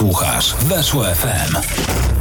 Słuchasz Weszło FM.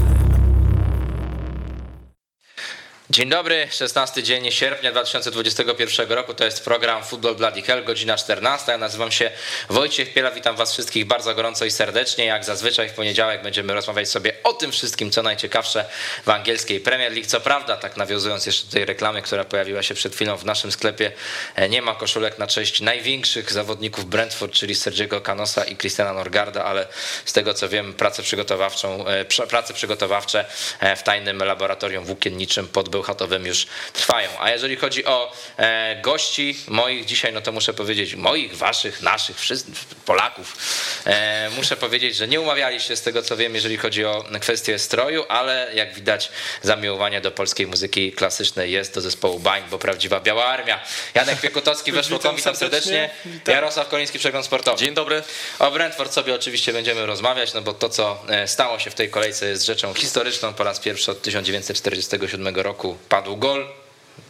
Dzień dobry, 16 dzień sierpnia 2021 roku. To jest program Football Bloody Hell, godzina 14. Ja nazywam się Wojciech Piela, witam Was wszystkich bardzo gorąco i serdecznie. Jak zazwyczaj w poniedziałek będziemy rozmawiać sobie o tym wszystkim, co najciekawsze w angielskiej Premier League. Co prawda, tak nawiązując jeszcze do tej reklamy, która pojawiła się przed chwilą w naszym sklepie, e, nie ma koszulek na cześć największych zawodników Brentford, czyli Sergiego Canosa i Christiana Norgarda, ale z tego co wiem, przygotowawczą, e, prace przygotowawcze e, w tajnym laboratorium włókienniczym pod bełchatowym już trwają. A jeżeli chodzi o e, gości moich dzisiaj, no to muszę powiedzieć, moich, waszych, naszych, wszystkich Polaków, e, muszę powiedzieć, że nie umawiali się z tego co wiem, jeżeli chodzi o kwestię stroju, ale jak widać zamiłowanie do polskiej muzyki klasycznej jest do zespołu Bań, bo prawdziwa biała armia. Janek Piekutowski, weszło witam serdecznie. Witam. Jarosław Koliński, Przegląd Sportowy. Dzień dobry. O Brentford sobie oczywiście będziemy rozmawiać, no bo to co e, stało się w tej kolejce jest rzeczą historyczną po raz pierwszy od 1947 roku padł gol,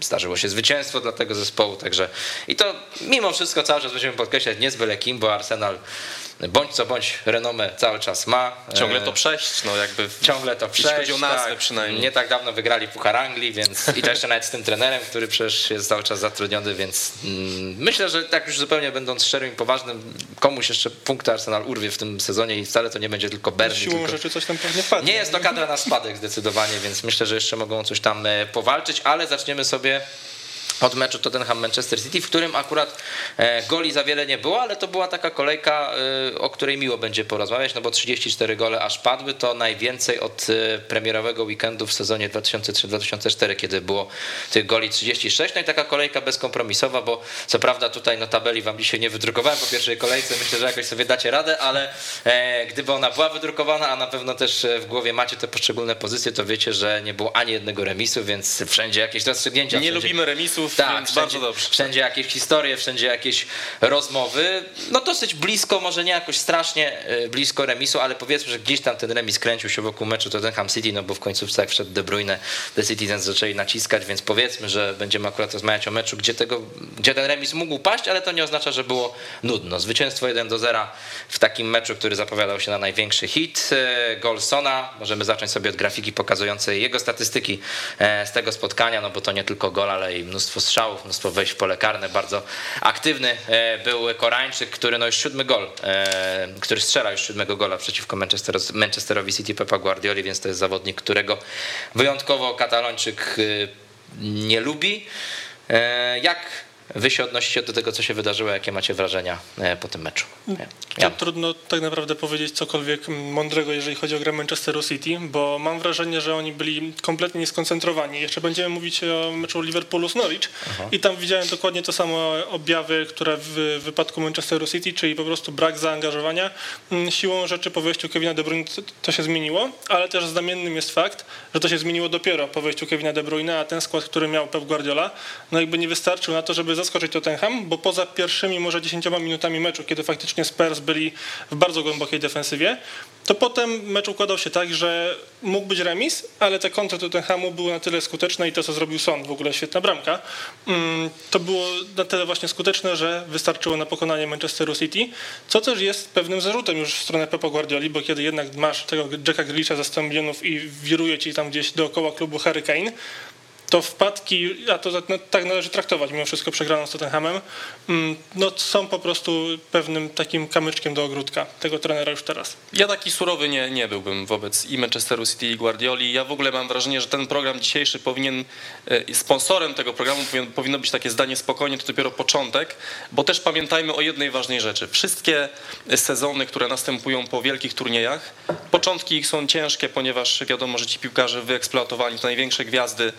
zdarzyło się zwycięstwo dla tego zespołu, także i to mimo wszystko cały czas będziemy podkreślać nie kim, bo Arsenal bądź co bądź renomę cały czas ma. Ciągle to przejść, no jakby. Ciągle to przejść. Jeśli chodzi o nazwę tak. przynajmniej. Nie tak dawno wygrali Puchar Anglii, więc i to jeszcze nawet z tym trenerem, który przecież jest cały czas zatrudniony, więc mm, myślę, że tak już zupełnie będąc szczerym i poważnym, komuś jeszcze punkty Arsenal urwie w tym sezonie i wcale to nie będzie tylko Burnley. Siłą tylko... rzeczy coś tam pewnie wpadnie. Nie jest to kadra na spadek zdecydowanie, więc myślę, że jeszcze mogą coś tam e, powalczyć, ale zaczniemy sobie od meczu Tottenham-Manchester City, w którym akurat e, goli za wiele nie było, ale to była taka kolejka, e, o której miło będzie porozmawiać, no bo 34 gole aż padły, to najwięcej od e, premierowego weekendu w sezonie 2003-2004, kiedy było tych goli 36, no i taka kolejka bezkompromisowa, bo co prawda tutaj no tabeli wam dzisiaj nie wydrukowałem po pierwszej kolejce, myślę, że jakoś sobie dacie radę, ale gdyby ona była wydrukowana, a na pewno też w głowie macie te poszczególne pozycje, to wiecie, że nie było ani jednego remisu, więc wszędzie jakieś rozstrzygnięcia. Nie wszędzie... lubimy remisów, tak, więc wszędzie, bardzo dobrze. Wszędzie jakieś historie, wszędzie jakieś rozmowy. No dosyć blisko, może nie jakoś strasznie e, blisko remisu, ale powiedzmy, że gdzieś tam ten remis kręcił się wokół meczu Tottenham City, no bo w końcówce jak wszedł De Bruyne, The Citizens zaczęli naciskać, więc powiedzmy, że będziemy akurat rozmawiać o meczu, gdzie, tego, gdzie ten remis mógł paść, ale to nie oznacza, że było nudno. Zwycięstwo 1 do 0 w takim meczu, który zapowiadał się na największy hit. E, Golsona, możemy zacząć sobie od grafiki pokazującej jego statystyki e, z tego spotkania, no bo to nie tylko gol, ale i mnóstwo strzałów, mnóstwo wejść w pole karne, bardzo aktywny e, był Korańczyk, który no już siódmy gol, e, który strzela już siódmego gola przeciwko Manchester, Manchesterowi City Pepa Guardioli, więc to jest zawodnik, którego wyjątkowo Katalończyk e, nie lubi. Jak Wy się odnosicie do tego, co się wydarzyło, jakie macie wrażenia e, po tym meczu? Ja. Trudno tak naprawdę powiedzieć cokolwiek mądrego, jeżeli chodzi o grę Manchesteru City, bo mam wrażenie, że oni byli kompletnie nieskoncentrowani. Jeszcze będziemy mówić o meczu Liverpoolu z Norwich Aha. i tam widziałem dokładnie to samo objawy, które w wypadku Manchesteru City, czyli po prostu brak zaangażowania. Mm, siłą rzeczy po wejściu Kevina De Bruyne to się zmieniło, ale też znamiennym jest fakt, że to się zmieniło dopiero po wejściu Kevina De Bruyne, a ten skład, który miał Pep Guardiola, no jakby nie wystarczył na to, żeby zaskoczyć Tottenham, bo poza pierwszymi może 10 minutami meczu, kiedy faktycznie Spurs byli w bardzo głębokiej defensywie, to potem mecz układał się tak, że mógł być remis, ale te kontry Tottenhamu były na tyle skuteczne i to, co zrobił Son, w ogóle świetna bramka, mm, to było na tyle właśnie skuteczne, że wystarczyło na pokonanie Manchesteru City, co też jest pewnym zarzutem już w stronę Pepa Guardioli, bo kiedy jednak masz tego Jacka Grealisha za 100 milionów i wiruje ci tam gdzieś dookoła klubu Harry Kane, to wpadki, a to no, tak należy traktować mimo wszystko przegraną z Tottenhamem, mm, no są po prostu pewnym takim kamyczkiem do ogródka tego trenera już teraz. Ja taki surowy nie, nie byłbym wobec i Manchesteru City i Guardioli. Ja w ogóle mam wrażenie, że ten program dzisiejszy powinien, e, sponsorem tego programu powinno być takie zdanie spokojnie, to dopiero początek, bo też pamiętajmy o jednej ważnej rzeczy. Wszystkie sezony, które następują po wielkich turniejach, początki ich są ciężkie, ponieważ wiadomo, że ci piłkarze wyeksploatowani, to największe gwiazdy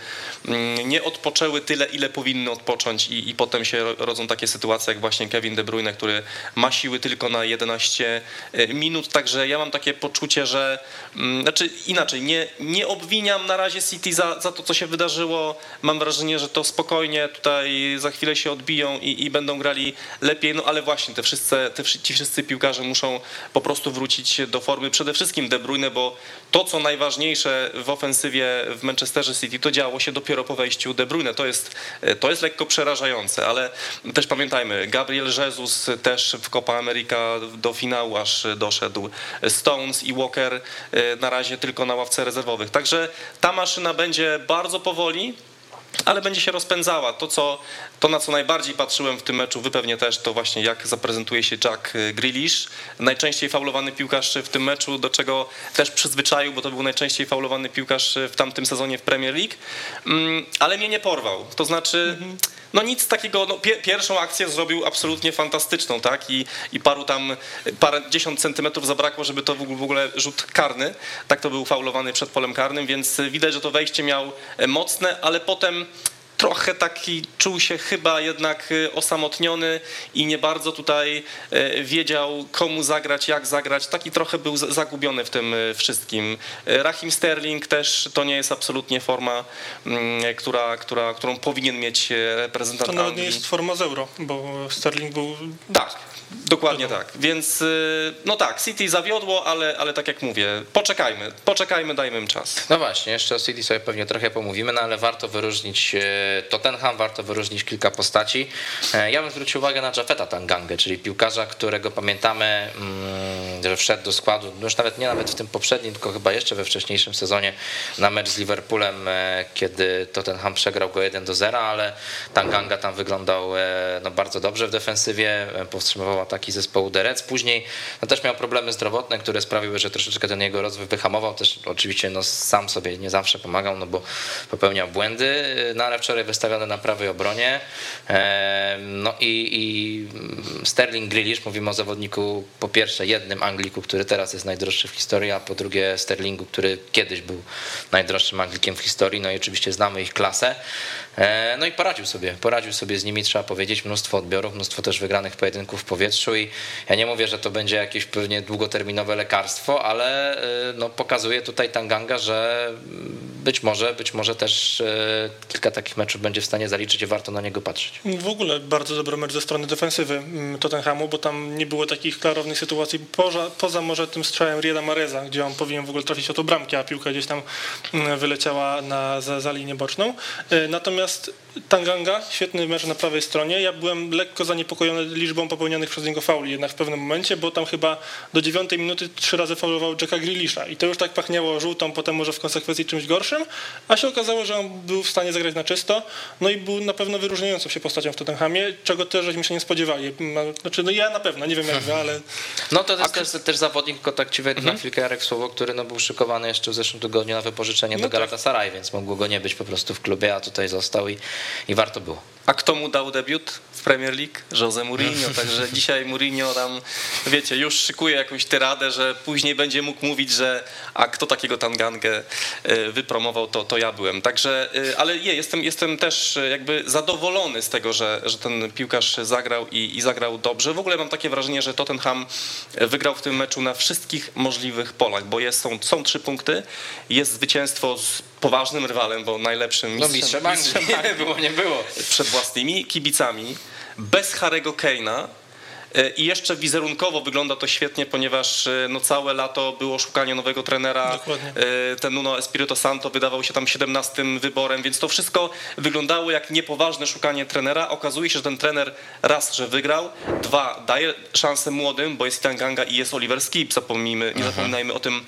nie odpoczęły tyle, ile powinny odpocząć i, i potem się rodzą takie sytuacje jak właśnie Kevin De Bruyne, który ma siły tylko na 11 e, minut, także ja mam takie poczucie, że mm, znaczy inaczej, nie, nie obwiniam na razie City za, za to, co się wydarzyło. Mam wrażenie, że to spokojnie tutaj za chwilę się odbiją i, i będą grali lepiej, no ale właśnie te wszyscy, te, ci wszyscy piłkarze muszą po prostu wrócić do formy. Przede wszystkim De Bruyne, bo to, co najważniejsze w ofensywie w Manchesterze City, to działo się dopiero dopiero po wejściu De Bruyne. To jest, to jest lekko przerażające, ale też pamiętajmy, Gabriel Jesus też w Copa America do finału aż doszedł. Stones i Walker na razie tylko na ławce rezerwowych. Także ta maszyna będzie bardzo powoli, ale będzie się rozpędzała. To, co, to, na co najbardziej patrzyłem w tym meczu, wy pewnie też, to właśnie jak zaprezentuje się Jack Grealish. Najczęściej faulowany piłkarz w tym meczu, do czego też przyzwyczaił, bo to był najczęściej faulowany piłkarz w tamtym sezonie w Premier League, mm, ale mnie nie porwał. To znaczy... Mhm no nic takiego, no, pierwszą akcję zrobił absolutnie fantastyczną, tak, i, i paru tam, parę dziesiąt centymetrów zabrakło, żeby to w ogóle rzut karny, tak to był faulowany przed polem karnym, więc widać, że to wejście miał mocne, ale potem trochę taki czuł się chyba jednak y, osamotniony i nie bardzo tutaj y, wiedział komu zagrać, jak zagrać. Taki trochę był zagubiony w tym y, wszystkim. Rahim Sterling też to nie jest absolutnie forma, mm, która, która, którą powinien mieć reprezentant To nawet nie jest forma z euro, bo Sterling był... Tak, Dokładnie tak. Więc y, no tak, City zawiodło, ale, ale tak jak mówię, poczekajmy, poczekajmy, dajmy im czas. No właśnie, jeszcze o City sobie pewnie trochę pomówimy, no ale warto wyróżnić e, Tottenham, warto wyróżnić kilka postaci. E, ja bym zwrócił uwagę na Jafeta Tangangę, czyli piłkarza, którego pamiętamy, mm, że wszedł do składu, no już nawet nie nawet w tym poprzednim, tylko chyba jeszcze we wcześniejszym sezonie na mecz z Liverpoolem, e, kiedy Tottenham przegrał go 1 do 0, ale Tanganga tam wyglądał no, bardzo dobrze w defensywie, powstrzymywał ataki zespołu Derec. Później no, też miał problemy zdrowotne, które sprawiły, że troszeczkę ten jego rozwój wyhamował. Też oczywiście no, sam sobie nie zawsze pomagał, no bo popełniał błędy, no ale wczoraj wystawiony na prawej obronie. No i, i Sterling Grealish, mówimy o zawodniku po pierwsze jednym Angliku, który teraz jest najdroższy w historii, a po drugie Sterlingu, który kiedyś był najdroższym Anglikiem w historii. No i oczywiście znamy ich klasę. E, no i poradził sobie, poradził sobie z nimi, trzeba powiedzieć, mnóstwo odbiorów, mnóstwo też wygranych pojedynków w powietrzu i ja nie mówię, że to będzie jakieś pewnie długoterminowe lekarstwo, ale e, no, pokazuje tutaj Tanganga, że być może, być może też e, kilka takich meczów będzie w stanie zaliczyć i warto na niego patrzeć. W ogóle bardzo dobry mecz ze strony defensywy mm, Tottenhamu, bo tam nie było takich klarownych sytuacji, poza, poza może tym strzałem Rieda Mareza, gdzie on powinien w ogóle trafić o tą bramkę, a piłka gdzieś tam mm, wyleciała na, za, za linię boczną. Natomiast Natomiast Tanganga, świetny mecz na prawej stronie. Ja byłem lekko zaniepokojony liczbą popełnionych przez niego fauli jednak w pewnym momencie, bo tam chyba do dziewiątej minuty trzy razy faulował Jacka Grealisha i to już tak pachniało żółtą, potem może w konsekwencji czymś gorszym, a się okazało, że on był w stanie zagrać na czysto, no i był na pewno wyróżniającą się postacią w Tottenhamie, czego też żeśmy się nie spodziewali. Znaczy, no ja na pewno, nie wiem jak wy, ale... No to jest też, też zawodnik, tylko tak ci wejdę mhm. na chwilkę Jarek Słowo, który no, był szykowany jeszcze w zeszłym tygodniu na wypożyczenie no do tak. Galatasaray, tak. więc mogło go nie być po prostu w klubie, a tutaj został i, i warto było. A kto mu dał debiut w Premier League? Jose Mourinho, także dzisiaj Mourinho tam, wiecie, już szykuje jakąś tyradę, że później będzie mógł mówić, że a kto takiego Tangangę e, wypromował, to, to ja byłem. Także, e, ale nie, jestem, jestem też jakby zadowolony z tego, że, że ten piłkarz zagrał i, i zagrał dobrze. W ogóle mam takie wrażenie, że Tottenham wygrał w tym meczu na wszystkich możliwych polach, bo jest, są, są trzy punkty, jest zwycięstwo z poważnym rywalem, bo najlepszym mistrzem, no mistrzem, mistrzem nie było, nie było. Przed własnymi kibicami, bez Harego Keina, e, i jeszcze wizerunkowo wygląda to świetnie, ponieważ e, no, całe lato było szukanie nowego trenera. Dokładnie. E, ten Nuno Espirito Santo wydawał się tam 17 wyborem, więc to wszystko wyglądało jak niepoważne szukanie trenera. Okazuje się, że ten trener raz, że wygrał, dwa, daje szansę młodym, bo jest Itanganga i jest Oliver Skip, zapomnijmy, nie zapominajmy o tym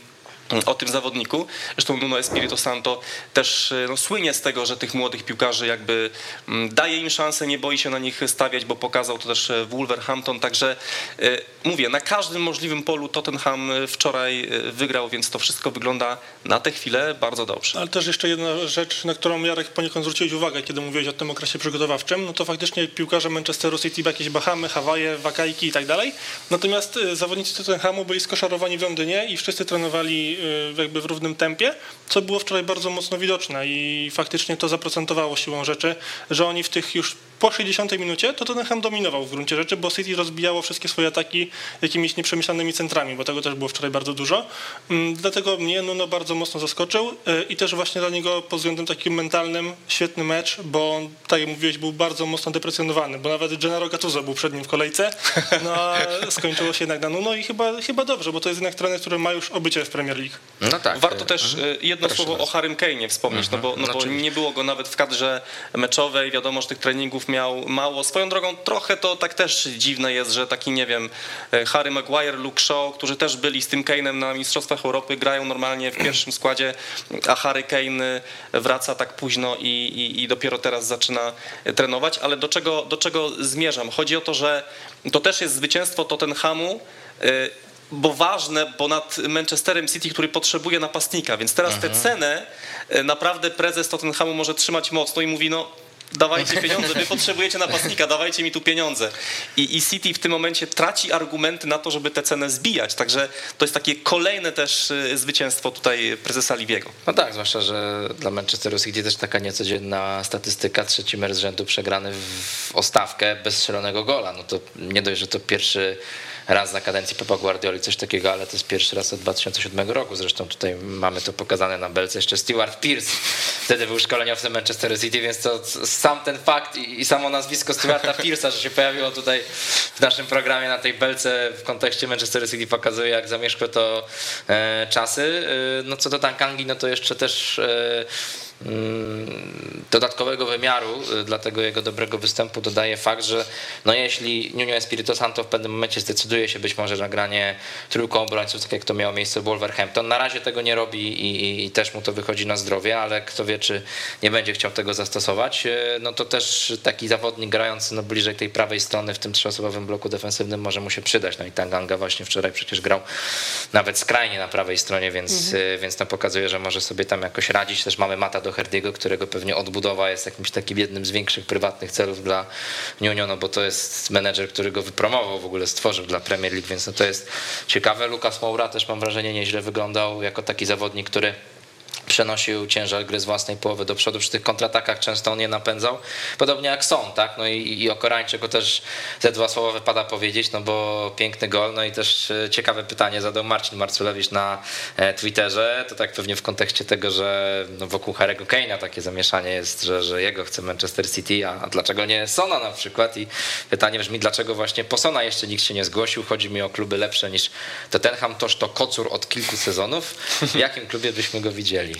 o tym zawodniku. Zresztą Nuno Espirito Santo też e, no, słynie z tego, że tych młodych piłkarzy jakby mm, daje im szansę, nie boi się na nich stawiać, bo pokazał to też e, Wolverhampton. Także e, mówię, na każdym możliwym polu Tottenham wczoraj wygrał, więc to wszystko wygląda na tę chwilę bardzo dobrze. Ale też jeszcze jedna rzecz, na którą Jarek poniekąd zwróciłeś uwagę, kiedy mówiłeś o tym okresie przygotowawczym, no to faktycznie piłkarze Manchesteru City, jakieś Bahamy, Hawaje, Wakajki i tak dalej. Natomiast zawodnicy Tottenhamu byli skoszarowani w Londynie i wszyscy trenowali jakby w równym tempie, co było wczoraj bardzo mocno widoczne i faktycznie to zaprocentowało siłą rzeczy, że oni w tych już po 60 minucie to Tottenham dominował w gruncie rzeczy, bo City rozbijało wszystkie swoje ataki jakimiś nieprzemyślanymi centrami, bo tego też było wczoraj bardzo dużo. Mm, dlatego mnie Nuno bardzo mocno zaskoczył y, i też właśnie dla niego pod względem takim mentalnym świetny mecz, bo on, tak jak mówiłeś, był bardzo mocno deprecjonowany, bo nawet Gennaro Gattuso był przed nim w kolejce, no a skończyło się jednak na Nuno i chyba, chyba dobrze, bo to jest jednak trener, który ma już obycie w Premier League. No tak. Warto też e, jedno Proszę słowo bardzo. o Harrym Kane'ie wspomnieć, no bo, no bo Oczywiście. nie było go nawet w kadrze meczowej, wiadomo, że tych treningów miał mało. Swoją drogą trochę to tak też dziwne jest, że taki, nie wiem, e, Harry Maguire, Luke Shaw, którzy też byli z tym Kane'em na Mistrzostwach Europy, grają normalnie w pierwszym składzie, a Harry Kane wraca tak późno i, i, i dopiero teraz zaczyna trenować, ale do czego, do czego zmierzam? Chodzi o to, że to też jest zwycięstwo Tottenhamu, e, bo ważne, bo nad Manchesterem City, który potrzebuje napastnika, więc teraz tę cenę e, naprawdę prezes Tottenhamu może trzymać mocno i mówi, no dawajcie pieniądze, wy potrzebujecie napastnika, dawajcie mi tu pieniądze. I, I City w tym momencie traci argumenty na to, żeby tę cenę zbijać, także to jest takie kolejne też e, zwycięstwo tutaj prezesa Liviego. No tak, zwłaszcza, że dla Manchesteru City też taka niecodzienna statystyka, trzeci mecz z rzędu przegrany w ostawkę bez strzelonego gola. No to nie dość, że to pierwszy raz za kadencji Pepa Guardioli coś takiego, ale to jest pierwszy raz od 2007 roku. Zresztą tutaj mamy to pokazane na belce jeszcze Stewart Pierce. Wtedy był szkoleniowcem Manchesteru City, więc to sam ten fakt i, i samo nazwisko Stewarta Pierce'a, że się pojawiło tutaj w naszym programie na tej belce w kontekście Manchesteru City pokazuje, jak zamieszkłe to e, czasy. E, no co do Tankangi, no to jeszcze też e, dodatkowego wymiaru y, dla tego jego dobrego występu dodaje fakt, że no jeśli Nuno Espirito Santo w pewnym momencie zdecyduje się być może na granie trójką obrońców, tak jak to miało miejsce w Wolverhampton, na razie tego nie robi i, i, i też mu to wychodzi na zdrowie, ale kto wie, czy nie będzie chciał tego zastosować, y, no to też taki zawodnik grający no bliżej tej prawej strony w tym trzyosobowym bloku defensywnym może mu się przydać. No i Tanganga właśnie wczoraj przecież grał nawet skrajnie na prawej stronie, więc, y, więc to pokazuje, że może sobie tam jakoś radzić. Też mamy Mata do Herdiego, którego pewnie odbudowa jest jakimś takim jednym z większych prywatnych celów dla Nuno, no bo to jest menedżer, który go wypromował, w ogóle stworzył dla Premier League, więc no to jest ciekawe. Lukas Moura też mam wrażenie nieźle wyglądał jako taki zawodnik, który przenosił ciężar gry z własnej połowy do przodu. Przy tych kontratakach często on je napędzał. Podobnie jak Son, tak? No i, i o Korańczyku też te dwa słowa wypada powiedzieć, no bo piękny gol. No i też e, ciekawe pytanie zadał Marcin Marculewicz na e, Twitterze. To tak pewnie w kontekście tego, że no wokół Harry'ego Kane'a takie zamieszanie jest, że, że jego chce Manchester City, a, a dlaczego nie Sona na przykład? I pytanie brzmi, dlaczego właśnie po Sona jeszcze nikt się nie zgłosił? Chodzi mi o kluby lepsze niż Tottenham, toż to kocur od kilku sezonów. W jakim klubie byśmy go widzieli?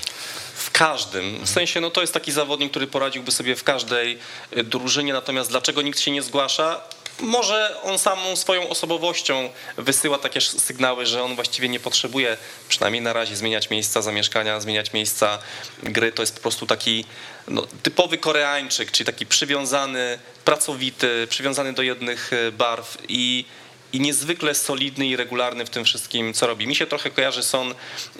W każdym. W sensie, no to jest taki zawodnik, który poradziłby sobie w każdej y, drużynie, natomiast dlaczego nikt się nie zgłasza? Może on samą swoją osobowością wysyła takie sygnały, że on właściwie nie potrzebuje, przynajmniej na razie, zmieniać miejsca zamieszkania, zmieniać miejsca gry. To jest po prostu taki no, typowy Koreańczyk, czyli taki przywiązany, pracowity, przywiązany do jednych y, barw i i niezwykle solidny i regularny w tym wszystkim, co robi. Mi się trochę kojarzy Son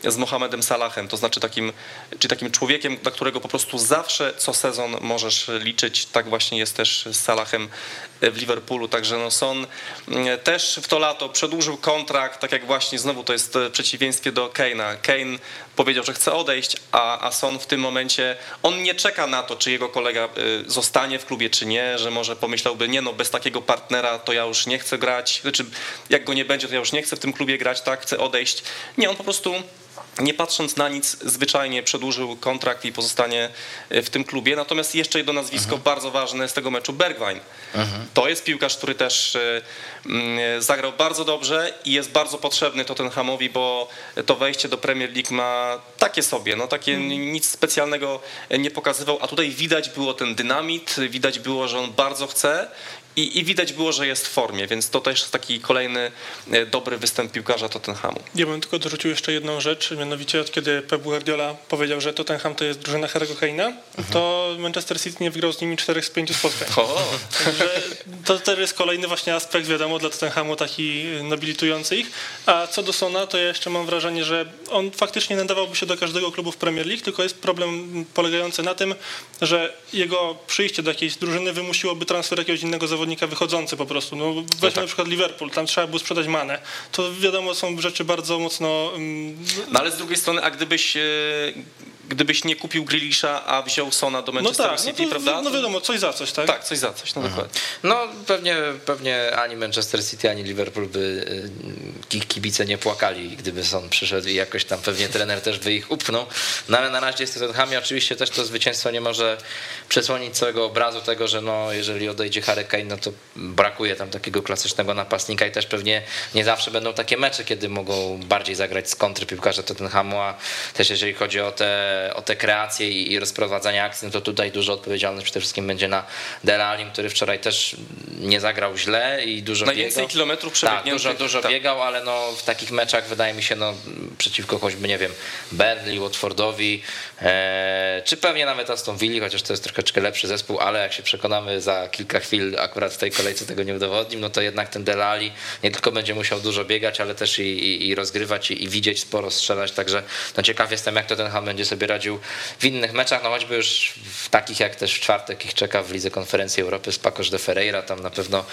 z Mohamedem Salahem, to znaczy takim, czy takim człowiekiem, na którego po prostu zawsze co sezon możesz liczyć. Tak właśnie jest też z Salahem w Liverpoolu, także no Son mm, też w to lato przedłużył kontrakt, tak jak właśnie znowu to jest w przeciwieństwie do Kane'a. Kane powiedział, że chce odejść, a, a Son w tym momencie, on nie czeka na to, czy jego kolega y, zostanie w klubie, czy nie, że może pomyślałby, nie no, bez takiego partnera to ja już nie chcę grać, znaczy jak go nie będzie, to ja już nie chcę w tym klubie grać, tak, chcę odejść. Nie, on po prostu nie patrząc na nic, zwyczajnie przedłużył kontrakt i pozostanie w tym klubie. Natomiast jeszcze jedno nazwisko bardzo ważne z tego meczu, Bergwijn. To jest piłkarz, który też mm, zagrał bardzo dobrze i jest bardzo potrzebny Tottenhamowi, bo to wejście do Premier League ma takie sobie, no takie nic specjalnego nie pokazywał, a tutaj widać było ten dynamit, widać było, że on bardzo chce i, i widać było, że jest w formie, więc to też jest taki kolejny e, dobry występ piłkarza Tottenhamu. Ja bym tylko dorzucił jeszcze jedną rzecz, mianowicie od kiedy Pep Guardiola powiedział, że Tottenham to jest drużyna Harry'ego Kane'a, to Manchester City nie wygrał z nimi czterech z pięciu spotkań. O, Także to też jest kolejny właśnie aspekt, wiadomo, dla Tottenhamu taki nobilitujący ich. A co do Sona, to ja jeszcze mam wrażenie, że on faktycznie nadawałby się do każdego klubu w Premier League, tylko jest problem polegający na tym, że jego przyjście do jakiejś drużyny wymusiłoby transfer jakiegoś innego zawodnika wychodzący po prostu. No, weźmy tak. na przykład Liverpool, tam trzeba było sprzedać Manę. To wiadomo, są rzeczy bardzo mocno... mm, No ale z drugiej strony, a gdybyś e, gdybyś nie kupił Grealisha, a wziął Sona do No Manchesteru tak, no, City, to, prawda? no wiadomo, coś za coś, tak? Tak, coś za coś, no dokładnie. No pewnie, pewnie ani Manchester City, ani Liverpool by y, kibice nie płakali, gdyby Son przyszedł i jakoś tam pewnie trener też by ich upchnął. No ale na razie jest to Tottenhamie. Oczywiście też to zwycięstwo nie może przesłonić całego obrazu tego, że no, jeżeli odejdzie Harry Kane, no to brakuje tam takiego klasycznego napastnika i też pewnie nie zawsze będą takie mecze, kiedy mogą bardziej zagrać z kontry piłkarze Tottenhamu, a też jeżeli chodzi o te, o te kreacje i, i rozprowadzanie akcji, no to tutaj dużo odpowiedzialność przede wszystkim będzie na Delalim, który wczoraj też nie zagrał źle i dużo Najwięcej biegał. kilometrów Tak, przebiegniętych. dużo, dużo tak. biegał, ale no w takich meczach wydaje mi się, no przeciwko choćby, nie wiem, Burnley, Watfordowi, e, czy pewnie nawet Aston Villa, chociaż to jest troszeczkę lepszy zespół, ale jak się przekonamy za kilka chwil, akurat w tej kolejce tego nie udowodnim, no to jednak ten Delali nie tylko będzie musiał dużo biegać, ale też i, i, i rozgrywać i, i widzieć, sporo strzelać, także no ciekaw jestem, jak to ten Ham będzie sobie radził w innych meczach, no choćby już w takich jak też w czwartek ich czeka w Lidze Konferencji Europy z Pacos de Ferreira, tam na pewno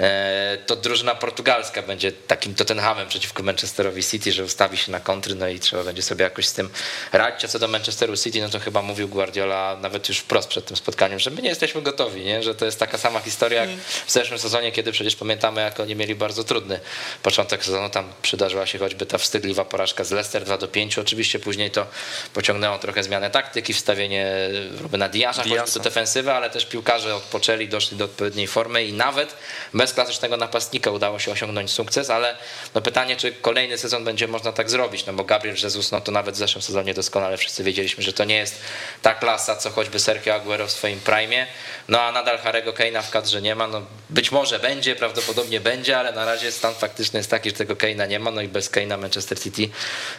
e, to drużyna portugalska będzie takim Tottenhamem przeciwko Manchesterowi City, że ustawi się na kontry, no i trzeba będzie sobie jakoś z tym radzić, a co do Manchesteru City, no to chyba mówił Guardiola nawet już wprost przed tym spotkaniem, że my nie jesteśmy gotowi, nie? że to jest taka sama historia jak w zeszłym sezonie, kiedy przecież pamiętamy, jak oni mieli bardzo trudny początek sezonu, tam przydarzyła się choćby ta wstydliwa porażka z Leicester 2 do 5, oczywiście później to pociągnęło trochę zmianę taktyki, wstawienie Rubena Diasza, choćby Diasa. do defensywy, ale też piłkarze odpoczęli, doszli do odpowiedniej formy i nawet bez klasycznego napastnika udało się osiągnąć sukces, ale no pytanie, czy kolejny sezon będzie można tak zrobić, no bo Gabriel Jesus, no to nawet w zeszłym sezonie doskonale wszyscy wiedzieliśmy, że to nie jest ta klasa, co choćby Sergio Aguero w swoim prime, no a nadal Harego Kane'a w kadrze nie ma, no być może będzie, prawdopodobnie będzie, ale na razie stan faktyczny jest taki, że tego Kane'a nie ma, no i bez Kane'a Manchester City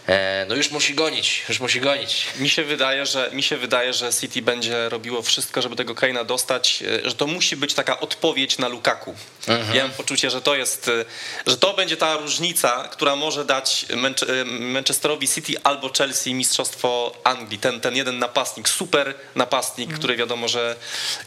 e, no już musi gonić, już musi gonić. Mi się wydaje, że mi się wydaje, że City będzie robiło wszystko, żeby tego Kane'a dostać, e, że to musi być taka odpowiedź na Lukaku. Ja mam poczucie, że to jest, e, że to będzie ta różnica, która może dać e, Manchesterowi City albo Chelsea mistrzostwo Anglii. Ten, ten jeden napastnik, super napastnik, który wiadomo, że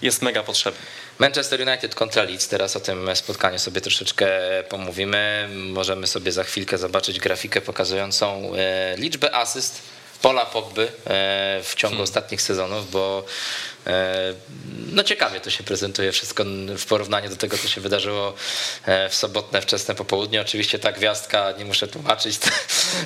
jest mega potrzebny. Manchester United kontra Leeds, teraz o tym spotkaniu sobie troszeczkę pomówimy. Możemy sobie za chwilkę zobaczyć grafikę pokazującą liczbę asyst Pola Pogby e, w ciągu ostatnich sezonów, bo no ciekawie to się prezentuje wszystko w porównaniu do tego, co się wydarzyło e, w sobotne wczesne popołudnie. Oczywiście ta gwiazdka, nie muszę tłumaczyć, to,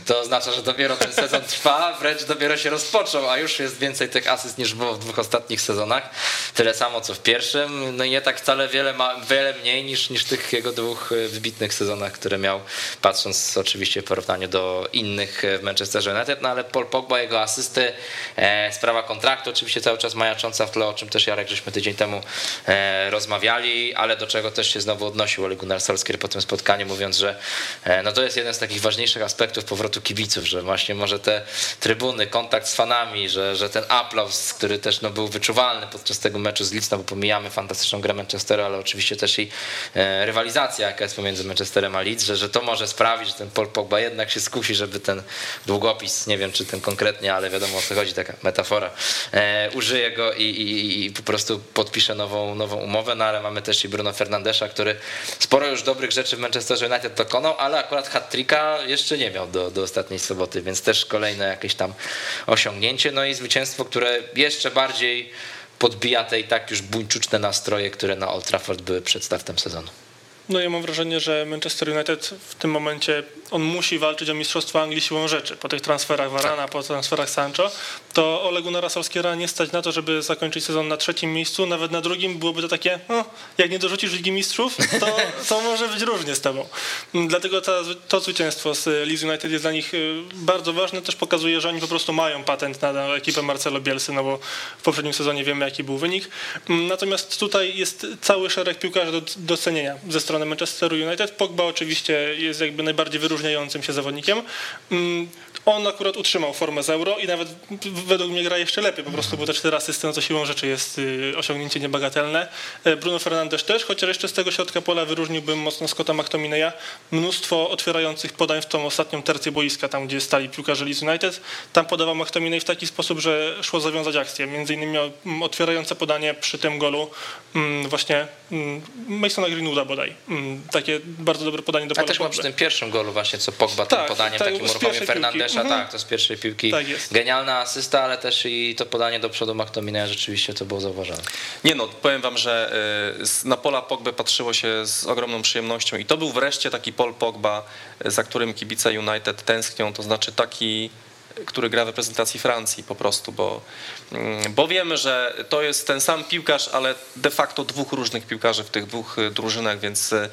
to oznacza, że dopiero ten sezon trwa, wręcz dopiero się rozpoczął, a już jest więcej tych asyst niż było w dwóch ostatnich sezonach. Tyle samo co w pierwszym, no i nie tak wcale wiele, ma, wiele mniej niż, niż tych jego dwóch e, wybitnych sezonach, które miał, patrząc oczywiście w porównaniu do innych e, w Manchesterze United, no ale Paul Pogba, jego asysty, e, sprawa kontraktu oczywiście cały czas majacząca w tle, o czym też Jarek żeśmy tydzień temu e, rozmawiali, ale do czego też się znowu odnosił Ole Gunnar Solskjaer po tym spotkaniu, mówiąc, że e, no to jest jeden z takich ważniejszych aspektów powrotu kibiców, że właśnie może te trybuny, kontakt z fanami, że, że ten aplauz, który też no, był wyczuwalny podczas tego meczu z Leeds, no bo pomijamy fantastyczną grę Manchesteru, ale oczywiście też i e, rywalizacja, jaka jest pomiędzy Manchesterem a Leeds, że, że to może sprawić, że ten Paul Pogba jednak się skusi, żeby ten długopis, nie wiem czy ten konkretnie, ale wiadomo o co chodzi, taka metafora, użyje go i, i po prostu podpisze nową, nową umowę, no ale mamy też i Bruno Fernandesza, który sporo już dobrych rzeczy w Manchesterze United dokonał, ale akurat hat-tricka jeszcze nie miał do, do ostatniej soboty, więc też kolejne jakieś tam osiągnięcie, no i zwycięstwo, które jeszcze bardziej podbija te i tak już buńczuczne nastroje, które na Old Trafford były przed startem sezonu. No ja mam wrażenie, że Manchester United w tym momencie on musi walczyć o mistrzostwo Anglii siłą rzeczy. Po tych transferach Varana, po transferach Sancho, to Ole Gunnara nie stać na to, żeby zakończyć sezon na trzecim miejscu, nawet na drugim byłoby to takie, no, jak nie dorzucisz Ligi Mistrzów, to, to może być różnie z tobą. Dlatego ta, to zwycięstwo z Leeds United jest dla nich y, bardzo ważne, też pokazuje, że oni po prostu mają patent na ekipę Marcelo Bielsy, no bo w poprzednim sezonie wiemy, jaki był wynik. Natomiast tutaj jest cały szereg piłkarzy do docenienia ze strony Manchesteru United. Pogba oczywiście jest jakby najbardziej wyróżniającym się zawodnikiem. On akurat utrzymał formę z Euro i nawet według mnie gra jeszcze lepiej, po prostu bo te cztery asysty, no to siłą rzeczy jest y, osiągnięcie niebagatelne. E, Bruno Fernandes też, chociaż jeszcze z tego środka pola wyróżniłbym mocno Scotta McTominaya. Mnóstwo otwierających podań w tą ostatnią tercję boiska, tam gdzie stali piłkarze Leeds United. Tam podawał McTominay w taki sposób, że szło zawiązać akcję. Między innymi mm, otwierające podanie przy tym golu mm, właśnie mm, Masona Greenwooda bodaj. takie bardzo dobre podanie do A Paula też Pogby. przy tym pierwszym golu właśnie, co Pogba Tak, tym podaniem tak, takim z uruchomił piłki. Mhm. tak, to z pierwszej piłki. Tak jest. Genialna asysta, ale też i to podanie do przodu McTominaya rzeczywiście to było zauważalne. Nie no, powiem wam, że y, na Pola Pogbę patrzyło się z ogromną przyjemnością i to był wreszcie taki Paul Pogba, y, za którym kibice United tęsknią, to znaczy taki który gra w reprezentacji Francji po prostu, bo, mm, bo wiemy, że to jest ten sam piłkarz, ale de facto dwóch różnych piłkarzy w tych dwóch y, drużynach, więc y,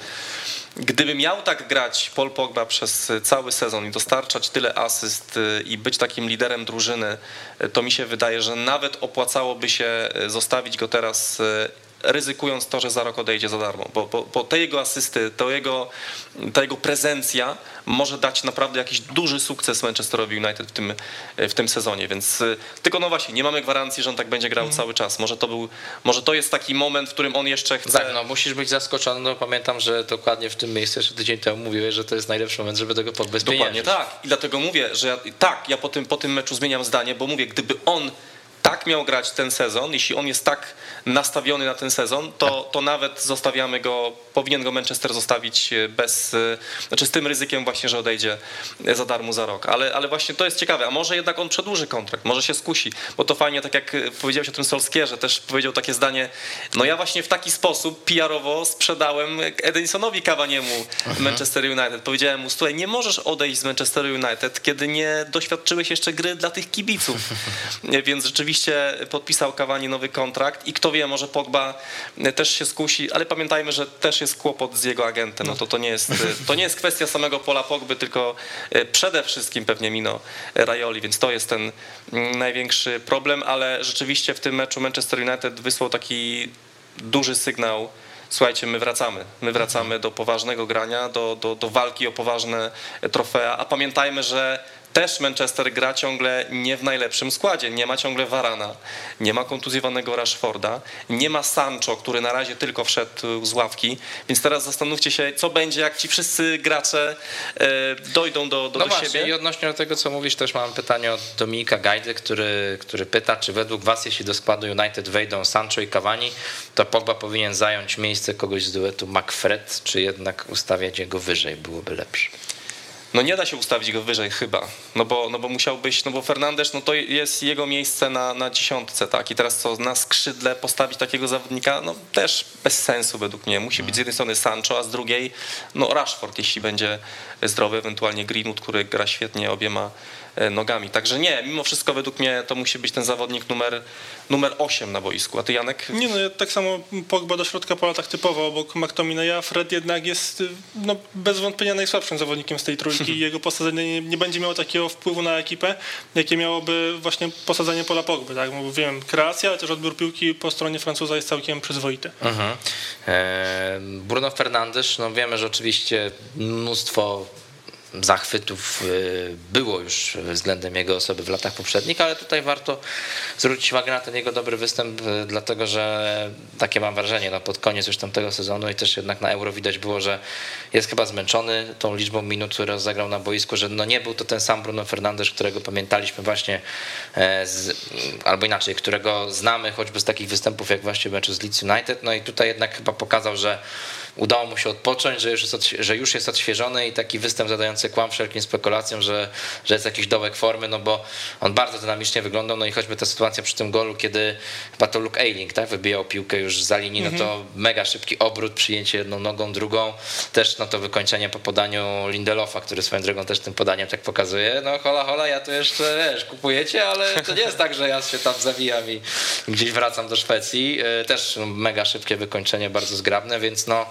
gdyby miał tak grać Paul Pogba przez y, cały sezon i dostarczać tyle asyst y, i być takim liderem drużyny, y, to mi się wydaje, że nawet opłacałoby się zostawić go teraz ryzykując to, że za rok odejdzie za darmo, bo, bo, bo te jego asysty, to jego, ta jego prezencja może dać naprawdę jakiś duży sukces Manchesterowi United w tym, w tym sezonie, więc y, tylko no właśnie, nie mamy gwarancji, że on tak będzie grał cały czas. Może to był, może to jest taki moment, w którym on jeszcze chce... Tak, no musisz być zaskoczony, no pamiętam, że dokładnie w tym miejscu jeszcze tydzień temu mówiłeś, że to jest najlepszy moment, żeby tego Pogby Dokładnie tak. I dlatego mówię, że ja, tak, ja po tym, po tym meczu zmieniam zdanie, bo mówię, gdyby on tak miał grać ten sezon, jeśli on jest tak nastawiony na ten sezon, to, to nawet zostawiamy go, powinien go Manchester zostawić bez, e, znaczy z tym ryzykiem właśnie, że odejdzie za darmo za rok. Ale, ale właśnie to jest ciekawe, a może jednak on przedłuży kontrakt, może się skusi, bo to fajnie, tak jak powiedziałeś o tym Solskierze, też powiedział takie zdanie, no ja właśnie w taki sposób PR-owo sprzedałem Edinsonowi Cavaniemu Manchester United. Powiedziałem mu, słuchaj, nie możesz odejść z Manchester United, kiedy nie doświadczyłeś jeszcze gry dla tych kibiców. Więc rzeczywiście podpisał Cavani nowy kontrakt i kto wie, może Pogba też się skusi, ale pamiętajmy, że też jest kłopot z jego agentem. No to, to, nie, jest, to nie jest kwestia samego Pola Pogby, tylko e, przede wszystkim pewnie Mino Rajoli, więc to jest ten mm, największy problem, ale rzeczywiście w tym meczu Manchester United wysłał taki duży sygnał, słuchajcie, my wracamy. My wracamy do poważnego grania, do, do, do walki o poważne trofea, a pamiętajmy, że też Manchester gra ciągle nie w najlepszym składzie. Nie ma ciągle Varana, nie ma kontuzjowanego Rashforda, nie ma Sancho, który na razie tylko wszedł z ławki. Więc teraz zastanówcie się, co będzie, jak ci wszyscy gracze e, dojdą do, do, No do właśnie, siebie. i odnośnie do tego, co mówisz, też mam pytanie od Dominika Gajdy, który, który pyta, czy według was, jeśli do składu United wejdą Sancho i Cavani, to Pogba powinien zająć miejsce kogoś z duetu McFred, czy jednak ustawiać jego wyżej byłoby lepsze? No nie da się ustawić go wyżej chyba, no bo, no bo musiałbyś, no bo Fernandesz, no to jest jego miejsce na, na dziesiątce, tak, i teraz co, na skrzydle postawić takiego zawodnika, no też bez sensu według mnie, musi być z jednej strony Sancho, a z drugiej, no Rashford, jeśli będzie zdrowy, ewentualnie Greenwood, który gra świetnie obiema nogami, także nie, mimo wszystko według mnie to musi być ten zawodnik numer, numer 8 na boisku, a ty Janek? Nie no, ja tak samo Pogba do środka pola tak typowo obok McTominaya. Fred jednak jest y, no, bez wątpienia najsłabszym zawodnikiem z tej trójki i jego posadzenie nie, nie będzie miało takiego wpływu na ekipę, jakie miałoby właśnie posadzenie pola Pogby. Tak? Bo wiem, kreacja, ale też odbiór piłki po stronie Francuza jest całkiem przyzwoity. Mhm. E, Bruno Fernandes, no wiemy, że oczywiście mnóstwo zachwytów y, było już względem jego osoby w latach poprzednich, ale tutaj warto zwrócić uwagę na ten jego dobry występ, y, dlatego że takie mam wrażenie, no pod koniec już tamtego sezonu i też jednak na Euro widać było, że jest chyba zmęczony tą liczbą minut, które zagrał na boisku, że no nie był to ten sam Bruno Fernandes, którego pamiętaliśmy właśnie e, z, albo inaczej, którego znamy choćby z takich występów jak właśnie meczu z Leeds United, no i tutaj jednak chyba pokazał, że udało mu się odpocząć, że już jest, odświe- że już jest odświeżony i taki występ zadający kłam wszelkim spekulacjom, że, że jest jakiś dołek formy, no bo on bardzo dynamicznie wyglądał, no i choćby ta sytuacja przy tym golu, kiedy chyba to Luke Ayling, tak, wybijał piłkę już za linii, no to mega szybki obrót, przyjęcie jedną nogą, drugą, też no to wykończenie po podaniu Lindelofa, który swoją drogą też tym podaniem tak pokazuje, no hola hola, ja tu jeszcze, wiesz, kupujecie, ale to nie jest tak, że ja się tam zawijam i gdzieś wracam do Szwecji, E, też mega szybkie wykończenie, bardzo zgrabne, więc no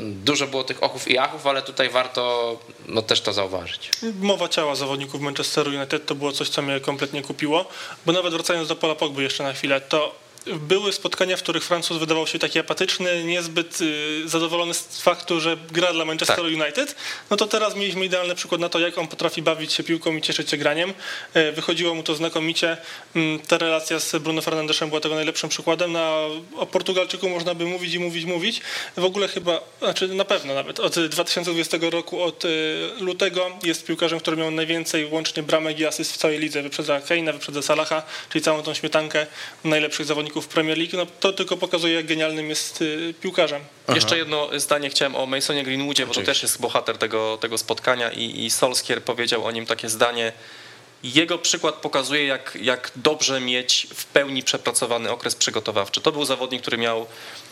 dużo było tych ochów i achów, ale tutaj warto no, też to zauważyć. Mowa ciała zawodników Manchesteru United to było coś, co mnie kompletnie kupiło, bo nawet wracając do pola Pogby jeszcze na chwilę, to były spotkania, w których Francuz wydawał się taki apatyczny, niezbyt y, zadowolony z faktu, że gra dla Manchesteru United, no to teraz mieliśmy idealny przykład na to, jak on potrafi bawić się piłką i cieszyć się graniem. E, Wychodziło mu to znakomicie. Mm, Ta relacja z Bruno Fernandeszem była tego najlepszym przykładem. Na, o Portugalczyku można by mówić i mówić, mówić. W ogóle chyba, znaczy na pewno nawet od 2020 roku, od y, lutego jest piłkarzem, który miał najwięcej łącznie bramek i asyst w całej lidze. Wyprzedza Keina, wyprzedza Salaha, czyli całą tą śmietankę najlepszych zawodników zawodników Premier League, no to tylko pokazuje, jak genialnym jest y, piłkarzem. Aha. Jeszcze jedno zdanie chciałem o Masonie Greenwoodzie, bo to też jest bohater tego, tego spotkania i, i Solskier powiedział o nim takie zdanie, jego przykład pokazuje, jak, jak dobrze mieć w pełni przepracowany okres przygotowawczy. To był zawodnik, który miał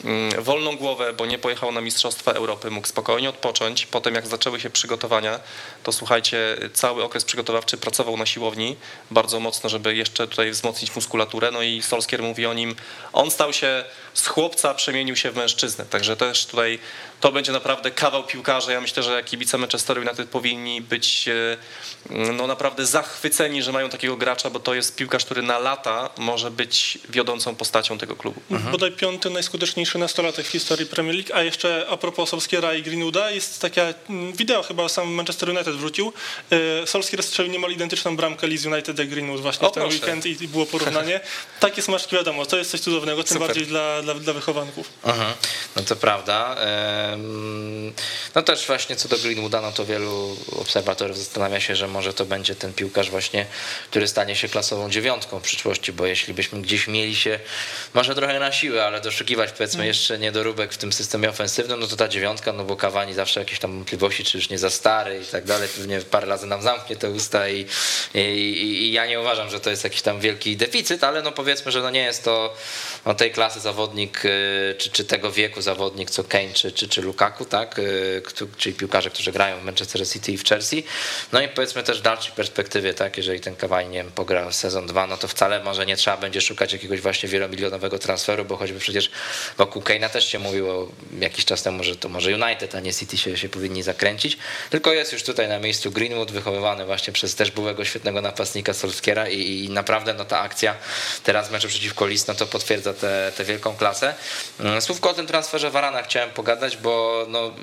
mm, wolną głowę, bo nie pojechał na Mistrzostwa Europy, mógł spokojnie odpocząć. Potem, jak zaczęły się przygotowania, to słuchajcie, cały okres przygotowawczy pracował na siłowni bardzo mocno, żeby jeszcze tutaj wzmocnić muskulaturę. No i Solskier mówi o nim, on stał się z chłopca, przemienił się w mężczyznę. Także też tutaj to będzie naprawdę kawał piłkarza. Ja myślę, że kibice Manchester United powinni być e, no naprawdę zachwyceni, że mają takiego gracza, bo to jest piłkarz, który na lata może być wiodącą postacią tego klubu. Mhm. Bodaj piąty najskuteczniejszy nastolatek w historii Premier League, a jeszcze a propos Solskiera i Greenwooda, jest takie mm, wideo chyba sam Manchester United wrzucił. E, Solskier strzelił niemal identyczną bramkę Leeds United jak Greenwood właśnie o, w ten proszę. weekend i było porównanie. Takie smaczki wiadomo, to jest coś cudownego, tym Super. bardziej dla, dla, dla wychowanków. Aha. No to prawda. No też właśnie co do Greenwooda, no to wielu obserwatorów zastanawia się, że może to będzie ten piłkarz właśnie, który stanie się klasową dziewiątką w przyszłości, bo jeśli byśmy gdzieś mieli się, może trochę na siłę, ale doszukiwać powiedzmy mm. jeszcze niedoróbek w tym systemie ofensywnym, no to ta dziewiątka, no bo Kawani zawsze jakieś tam wątpliwości, czy już nie za stary i tak dalej, pewnie parę razy nam zamknie te usta i, i, i ja nie uważam, że to jest jakiś tam wielki deficyt, ale no powiedzmy, że no nie jest to no tej klasy zawodnik, y, czy, czy tego wieku zawodnik, co Kane, czy, czy, czy Lukaku, tak, y, czyli piłkarze, którzy grają w Manchester City i w Chelsea. No i powiedzmy też w dalszej perspektywie, tak, jeżeli ten Kawani, nie wiem, pogra sezon 2, no to wcale może nie trzeba będzie szukać jakiegoś właśnie wielomilionowego transferu, bo choćby przecież wokół Kane'a też się mówiło jakiś czas temu, że to może United, a nie City się, się powinni zakręcić, tylko jest już tutaj na miejscu Greenwood, wychowywany właśnie przez też byłego świetnego napastnika Solskiera i, i naprawdę no ta akcja teraz meczu przeciwko Lis, no to potwierdza tę wielką klasę. Mm, słówko o tym transferze Warana chciałem pogadać, bo no,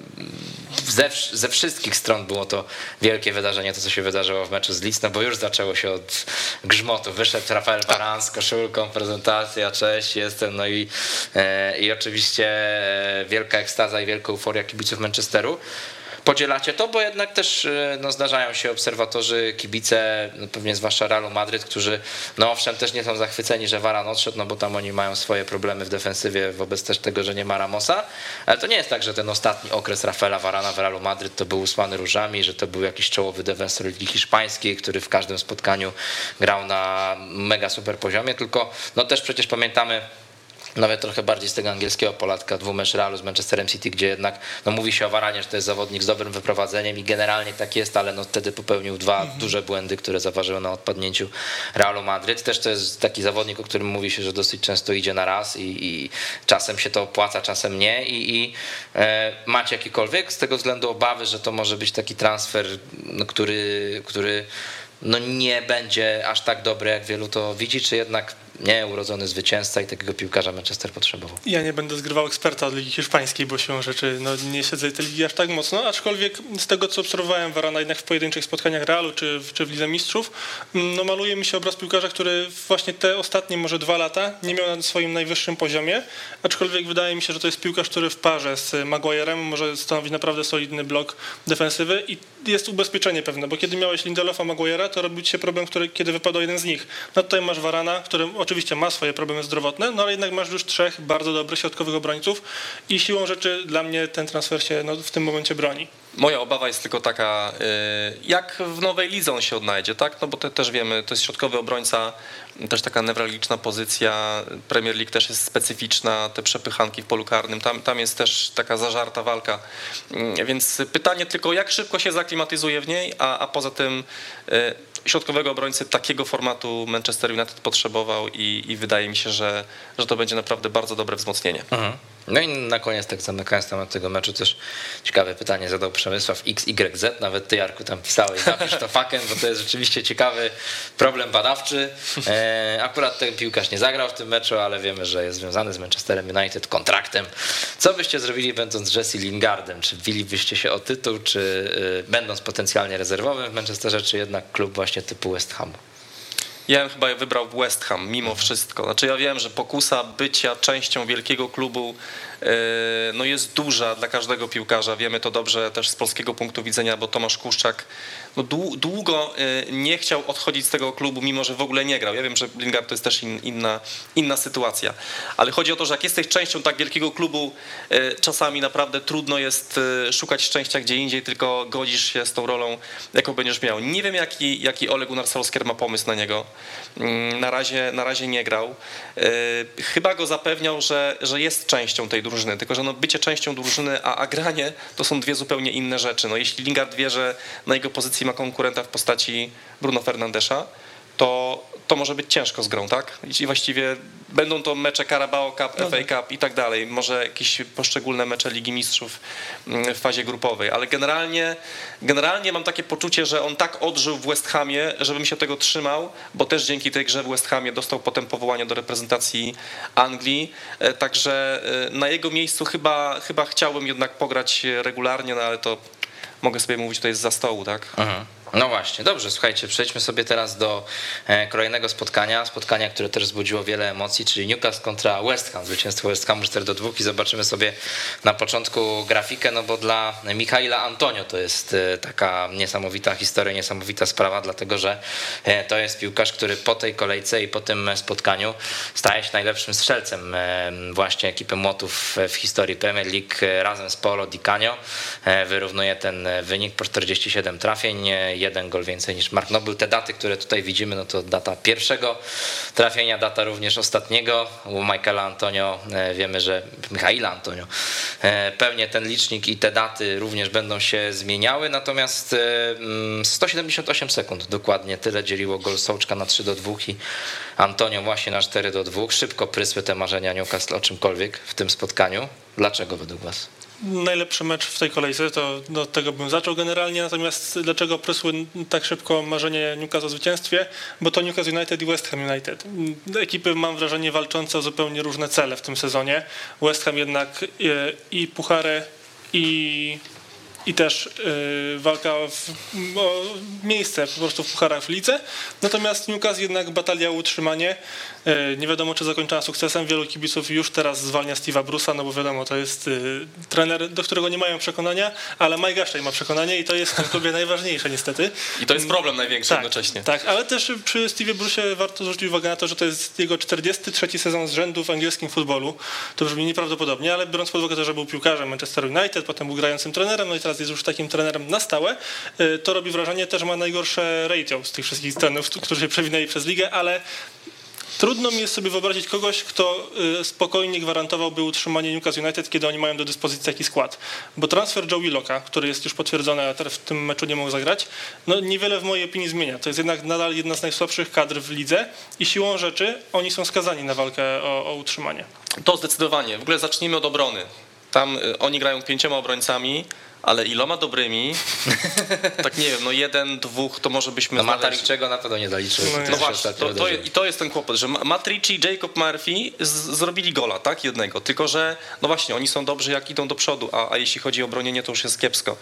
ze, ze wszystkich stron było to wielkie wydarzenie, to co się wydarzyło w meczu z Leeds, no bo już zaczęło się od grzmotu. Wyszedł Rafael Varan z koszulką, prezentacja, cześć, jestem, no i, e, i oczywiście e, wielka ekstaza i wielka euforia kibiców Manchesteru podzielacie to, bo jednak też y, no, zdarzają się obserwatorzy, kibice, no, pewnie zwłaszcza Realu Madryt, którzy no owszem też nie są zachwyceni, że Varan odszedł, no bo tam oni mają swoje problemy w defensywie wobec też tego, że nie ma Ramosa, ale to nie jest tak, że ten ostatni okres Rafaela Varana w Realu Madryt to był usłany różami, że to był jakiś czołowy defensor Ligi Hiszpańskiej, który w każdym spotkaniu grał na mega super poziomie, tylko no też przecież pamiętamy nawet trochę bardziej z tego angielskiego Polatka, dwumecz Realu z Manchesterem City, gdzie jednak no, mówi się o Varanie, że to jest zawodnik z dobrym wyprowadzeniem i generalnie tak jest, ale no, wtedy popełnił dwa mhm. duże błędy, które zaważyły na odpadnięciu Realu Madryt. Też to jest taki zawodnik, o którym mówi się, że dosyć często idzie na raz i, i czasem się to opłaca, czasem nie i, i e, macie jakikolwiek z tego względu obawy, że to może być taki transfer, no, który, który no, nie będzie aż tak dobry, jak wielu to widzi, czy jednak nie urodzony zwycięzca i takiego piłkarza Manchester potrzebował. Ja nie będę zgrywał eksperta od Ligi Hiszpańskiej, bo się rzeczy no, nie siedzę tej ligi aż tak mocno, aczkolwiek z tego co obserwowałem Varana jednak w pojedynczych spotkaniach Realu czy, czy w Lidze Mistrzów, no maluje mi się obraz piłkarza, który właśnie te ostatnie może dwa lata nie miał na swoim najwyższym poziomie, aczkolwiek wydaje mi się, że to jest piłkarz, który w parze z Maguirem może stanowić naprawdę solidny blok defensywy i jest ubezpieczenie pewne, bo kiedy miałeś Lindelofa Maguire'a, to robił ci się problem, który, kiedy wypadał jeden z nich. No tutaj masz Varana, który oczywiście ma swoje problemy zdrowotne, no ale jednak masz już trzech bardzo dobrych środkowych obrońców i siłą rzeczy dla mnie ten transfer się no, w tym momencie broni. Moja obawa jest tylko taka, y, jak w nowej lidze on się odnajdzie, tak? No bo to też wiemy, to jest środkowy obrońca, też taka newralgiczna pozycja. Premier League też jest specyficzna, te przepychanki w polu karnym, tam, tam jest też taka zażarta walka. Mm, więc pytanie tylko, jak szybko się zaklimatyzuje w niej, a, a poza tym y, środkowego obrońcy takiego formatu Manchester United potrzebował i, i wydaje mi się, że, że to będzie naprawdę bardzo dobre wzmocnienie. Mhm. No i na koniec, tak zamykając temat tego meczu, też ciekawe pytanie zadał Przemysław XYZ, nawet ty Jarku tam pisałeś, napisz to fakiem, bo to jest rzeczywiście ciekawy problem badawczy. E, akurat ten piłkarz nie zagrał w tym meczu, ale wiemy, że jest związany z Manchesterem United kontraktem. Co byście zrobili będąc Jesse Lingardem? Czy wbilibyście się o tytuł, czy y, będąc potencjalnie rezerwowym w Manchesterze, czy jednak klub właśnie typu West Hamu? Ja bym chyba wybrał West Ham mimo wszystko. Znaczy ja wiem, że pokusa bycia częścią wielkiego klubu no jest duża dla każdego piłkarza. Wiemy to dobrze też z polskiego punktu widzenia, bo Tomasz Kuszczak no długo nie chciał odchodzić z tego klubu, mimo że w ogóle nie grał. Ja wiem, że Lingard to jest też in, inna, inna sytuacja, ale chodzi o to, że jak jesteś częścią tak wielkiego klubu, czasami naprawdę trudno jest szukać szczęścia gdzie indziej, tylko godzisz się z tą rolą, jaką będziesz miał. Nie wiem, jaki, jaki Ole Gunnar ma pomysł na niego. Mm, na razie, na razie nie grał. Chyba go zapewniał, że, że jest częścią tej drużyny, tylko że no bycie częścią drużyny, a, a granie to są dwie zupełnie inne rzeczy. No, jeśli Lingard wie, że na jego pozycji ma konkurenta w postaci Bruno Fernandesza, to, to może być ciężko z grą, tak? I właściwie będą to mecze Carabao Cup, no FA tak. Cup i tak dalej, może jakieś poszczególne mecze Ligi Mistrzów mm, w fazie grupowej, ale generalnie, generalnie mam takie poczucie, że on tak odżył w West Hamie, żebym się tego trzymał, bo też dzięki tej grze w West Hamie dostał potem powołanie do reprezentacji Anglii, e, także e, na jego miejscu chyba, chyba chciałbym jednak pograć regularnie, no ale to mogę sobie mówić tutaj za stołu, tak? Aha. No właśnie, dobrze, słuchajcie, przejdźmy sobie teraz do e, kolejnego spotkania, spotkania, które też wzbudziło wiele emocji, czyli Newcastle kontra West Ham, zwycięstwo West Hamu 4 do 2 i zobaczymy sobie na początku grafikę, no bo dla Michaela Antonio to jest e, taka niesamowita historia, niesamowita sprawa, dlatego że e, to jest piłkarz, który po tej kolejce i po tym spotkaniu staje się najlepszym strzelcem właśnie ekipy Młotów w historii Premier League. Razem z Paolo Di Canio, wyrównuje ten wynik po 47 trafień, jeden gol więcej niż Mark Noble. Te daty, które tutaj widzimy, no to data pierwszego trafienia, data również ostatniego. U Michaela Antonio e, wiemy, że Michaela Antonio e, pewnie ten licznik i te daty również będą się zmieniały, natomiast 178 mm, sekund dokładnie tyle dzieliło gol Sołczka na 3 do 2 i Antonio właśnie na 4 do 2. Szybko prysły te marzenia Newcastle o czymkolwiek w tym spotkaniu. Dlaczego według was? Najlepszy mecz w tej kolejce, to do tego bym zaczął generalnie, natomiast dlaczego prysły tak szybko marzenie Newcastle o zwycięstwie? Bo to Newcastle United i West Ham United. Ekipy mam wrażenie walczące o zupełnie różne cele w tym sezonie. West Ham jednak e, i puchary i i też y, walka w, o miejsce po prostu w pucharach w lidze. Natomiast Newcastle jednak batalia o utrzymanie. Y, nie wiadomo, czy zakończona sukcesem. Wielu kibiców już teraz zwalnia Steve'a Brusa, no bo wiadomo, to jest y, trener, do którego nie mają przekonania, ale Mike Gaszczej ma przekonanie i to jest w klubie najważniejsze niestety. I to jest problem największy tak, jednocześnie. Tak, ale też przy Steve'ie Brusie warto zwrócić uwagę na to, że to jest jego 43 sezon z rzędu w angielskim futbolu. To brzmi nieprawdopodobnie, ale biorąc pod uwagę to, że był piłkarzem Manchester United, potem był grającym trenerem, no i teraz jest już takim trenerem na stałe, y, to robi wrażenie, też ma najgorsze ratio z tych wszystkich trenerów, którzy się przewinęli przez ligę, ale Trudno mi jest sobie wyobrazić kogoś, kto y, spokojnie gwarantowałby utrzymanie Newcastle United, kiedy oni mają do dyspozycji taki skład. Bo transfer Joe Willoka, który jest już potwierdzony, a teraz w tym meczu nie mógł zagrać, no niewiele w mojej opinii zmienia. To jest jednak nadal jedna z najsłabszych kadr w lidze i siłą rzeczy oni są skazani na walkę o, o utrzymanie. To zdecydowanie. W ogóle zacznijmy od obrony. Tam y, oni grają pięcioma obrońcami, ale iloma dobrymi, tak nie wiem, no jeden, dwóch, to może byśmy No znaleźli... czego na pewno nie zaliczył. No, no właśnie, to, to, i to jest ten kłopot, że Matrici i Jacob Murphy z, zrobili gola, tak, jednego, tylko że, no właśnie, oni są dobrzy jak idą do przodu, a, a jeśli chodzi o bronienie, to już jest kiepsko.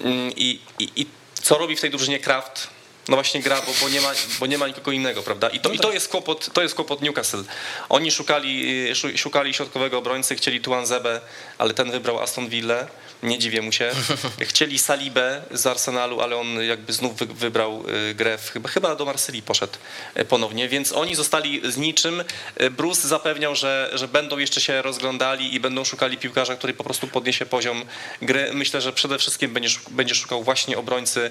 Mm, I, i, i co robi w tej drużynie Kraft? no właśnie gra, bo, bo, nie, ma, bo nie ma nikogo innego, prawda? I to, no i to, jest, kłopot, to jest kłopot Newcastle. Oni szukali, szukali środkowego obrońcy, chcieli Tuan Zebe, ale ten wybrał Aston Villa nie dziwię mu się. Chcieli Salibę z Arsenalu, ale on jakby znów wybrał y, grę, w, chyba, chyba do Marsylii poszedł y, ponownie, więc oni zostali z niczym. Y, Bruce zapewniał, że, że będą jeszcze się rozglądali i będą szukali piłkarza, który po prostu podniesie poziom gry. Myślę, że przede wszystkim będzie, będzie szukał właśnie obrońcy,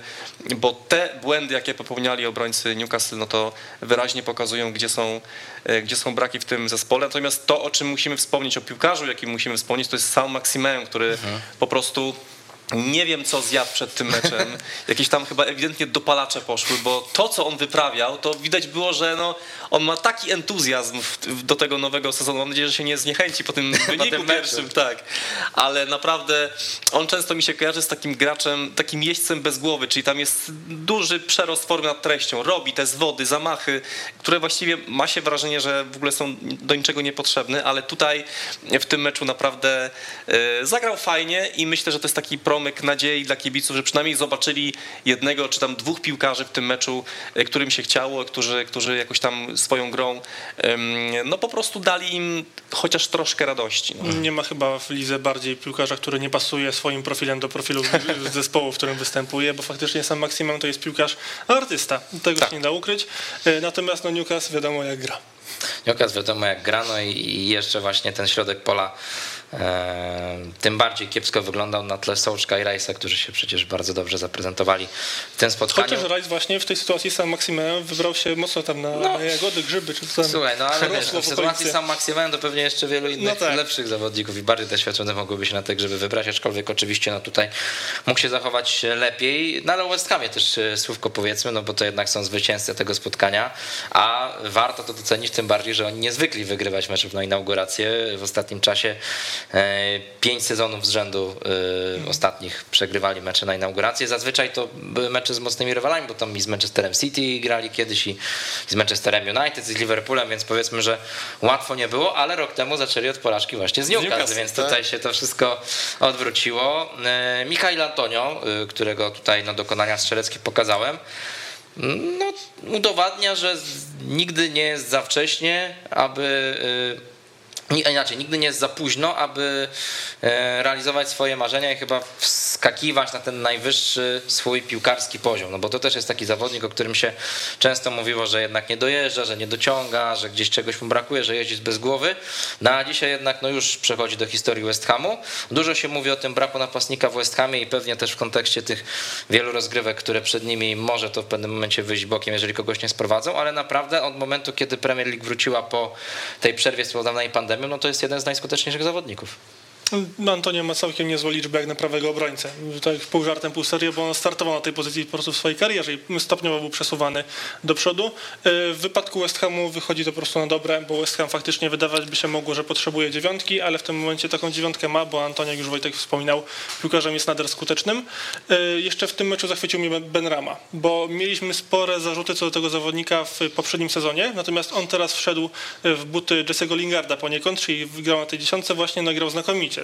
bo te błędy, jakie popełniali obrońcy Newcastle, no to wyraźnie pokazują, gdzie są, gdzie są braki w tym zespole. Natomiast to, o czym musimy wspomnieć, o piłkarzu, jakim musimy wspomnieć, to jest sam Maximeum, który mhm. po prostu nie wiem, co zjadł przed tym meczem. Jakieś tam chyba ewidentnie dopalacze poszły, bo to, co on wyprawiał, to widać było, że no, on ma taki entuzjazm do tego nowego sezonu. Mam nadzieję, że się nie zniechęci po tym wyniku pierwszym, tak. Ale naprawdę on często mi się kojarzy z takim graczem, takim jeźdźcem bez głowy, czyli tam jest duży przerost formy nad treścią. Robi te zwody, zamachy, które właściwie ma się wrażenie, że w ogóle są do niczego niepotrzebne, ale tutaj w tym meczu naprawdę e, zagrał fajnie i myślę, że to jest taki pro promyk nadziei dla kibiców, że przynajmniej zobaczyli jednego czy tam dwóch piłkarzy w tym meczu, którym się chciało, którzy, którzy jakoś tam swoją grą no po prostu dali im chociaż troszkę radości. No. Nie ma chyba w lidze bardziej piłkarza, który nie pasuje swoim profilem do profilu zespołu, w którym występuje, bo faktycznie sam Maksimem to jest piłkarz artysta. Tego tak. się nie da ukryć. Natomiast no Newcastle wiadomo jak gra. Newcastle wiadomo jak gra, no i jeszcze właśnie ten środek pola E, tym bardziej kiepsko wyglądał na tle Sołczka i Rajsa, którzy się przecież bardzo dobrze zaprezentowali w tym spotkaniu. Chociaż Rajs właśnie w tej sytuacji sam Maximen wybrał się mocno tam na no, jagody, grzyby czy co Słuchaj, no ale wiesz, w sytuacji sam Maximen to pewnie jeszcze wielu innych no tak. lepszych zawodników i bardziej doświadczonych mogłyby się na te grzyby wybrać, aczkolwiek oczywiście no tutaj mógł się zachować lepiej. No ale o West Hamie też e, słówko powiedzmy, no bo to jednak są zwycięzcy tego spotkania, a warto to docenić tym bardziej, że oni niezwykli wygrywać meczów na inaugurację w ostatnim czasie E, pięć sezonów z rzędu e, ostatnich przegrywali mecze na inaugurację. Zazwyczaj to były mecze z mocnymi rywalami, bo tam i z Manchesterem City grali kiedyś i z Manchesterem United, z Liverpoolem, więc powiedzmy, że łatwo nie było, ale rok temu zaczęli od porażki właśnie z Newcastle, więc tak. tutaj się to wszystko odwróciło. E, Michael Antonio, którego tutaj na dokonania strzeleckie pokazałem, no, udowadnia, że nigdy nie jest za wcześnie, aby inaczej, nigdy nie jest za późno, aby e, realizować swoje marzenia i chyba wskakiwać na ten najwyższy swój piłkarski poziom. No bo to też jest taki zawodnik, o którym się często mówiło, że jednak nie dojeżdża, że nie dociąga, że gdzieś czegoś mu brakuje, że jeździ bez głowy. No a dzisiaj jednak no już przechodzi do historii West Hamu. Dużo się mówi o tym braku napastnika w West Hamie i pewnie też w kontekście tych wielu rozgrywek, które przed nimi może to w pewnym momencie wyjść bokiem, jeżeli kogoś nie sprowadzą, ale naprawdę od momentu, kiedy Premier League wróciła po tej przerwie spowodowanej pandemii, no to jest jeden z najskuteczniejszych zawodników. No, Antonio ma całkiem niezłą liczbę jak na prawego obrońcę. Tak pół żartem, pół serio, bo on startował na tej pozycji po prostu w swojej karierze i stopniowo był przesuwany do przodu. E, w wypadku West Hamu wychodzi to po prostu na dobre, bo West Ham faktycznie wydawać by się mogło, że potrzebuje dziewiątki, ale w tym momencie taką dziewiątkę ma, bo Antonio, już Wojtek wspominał, piłkarzem jest nader skutecznym. E, jeszcze w tym meczu zachwycił mnie Ben Rama, bo mieliśmy spore zarzuty co do tego zawodnika w poprzednim sezonie, natomiast on teraz wszedł w buty Jesse'ego Lingarda poniekąd, czyli grał na tej dziesiątce, właśnie nagrał znakomicie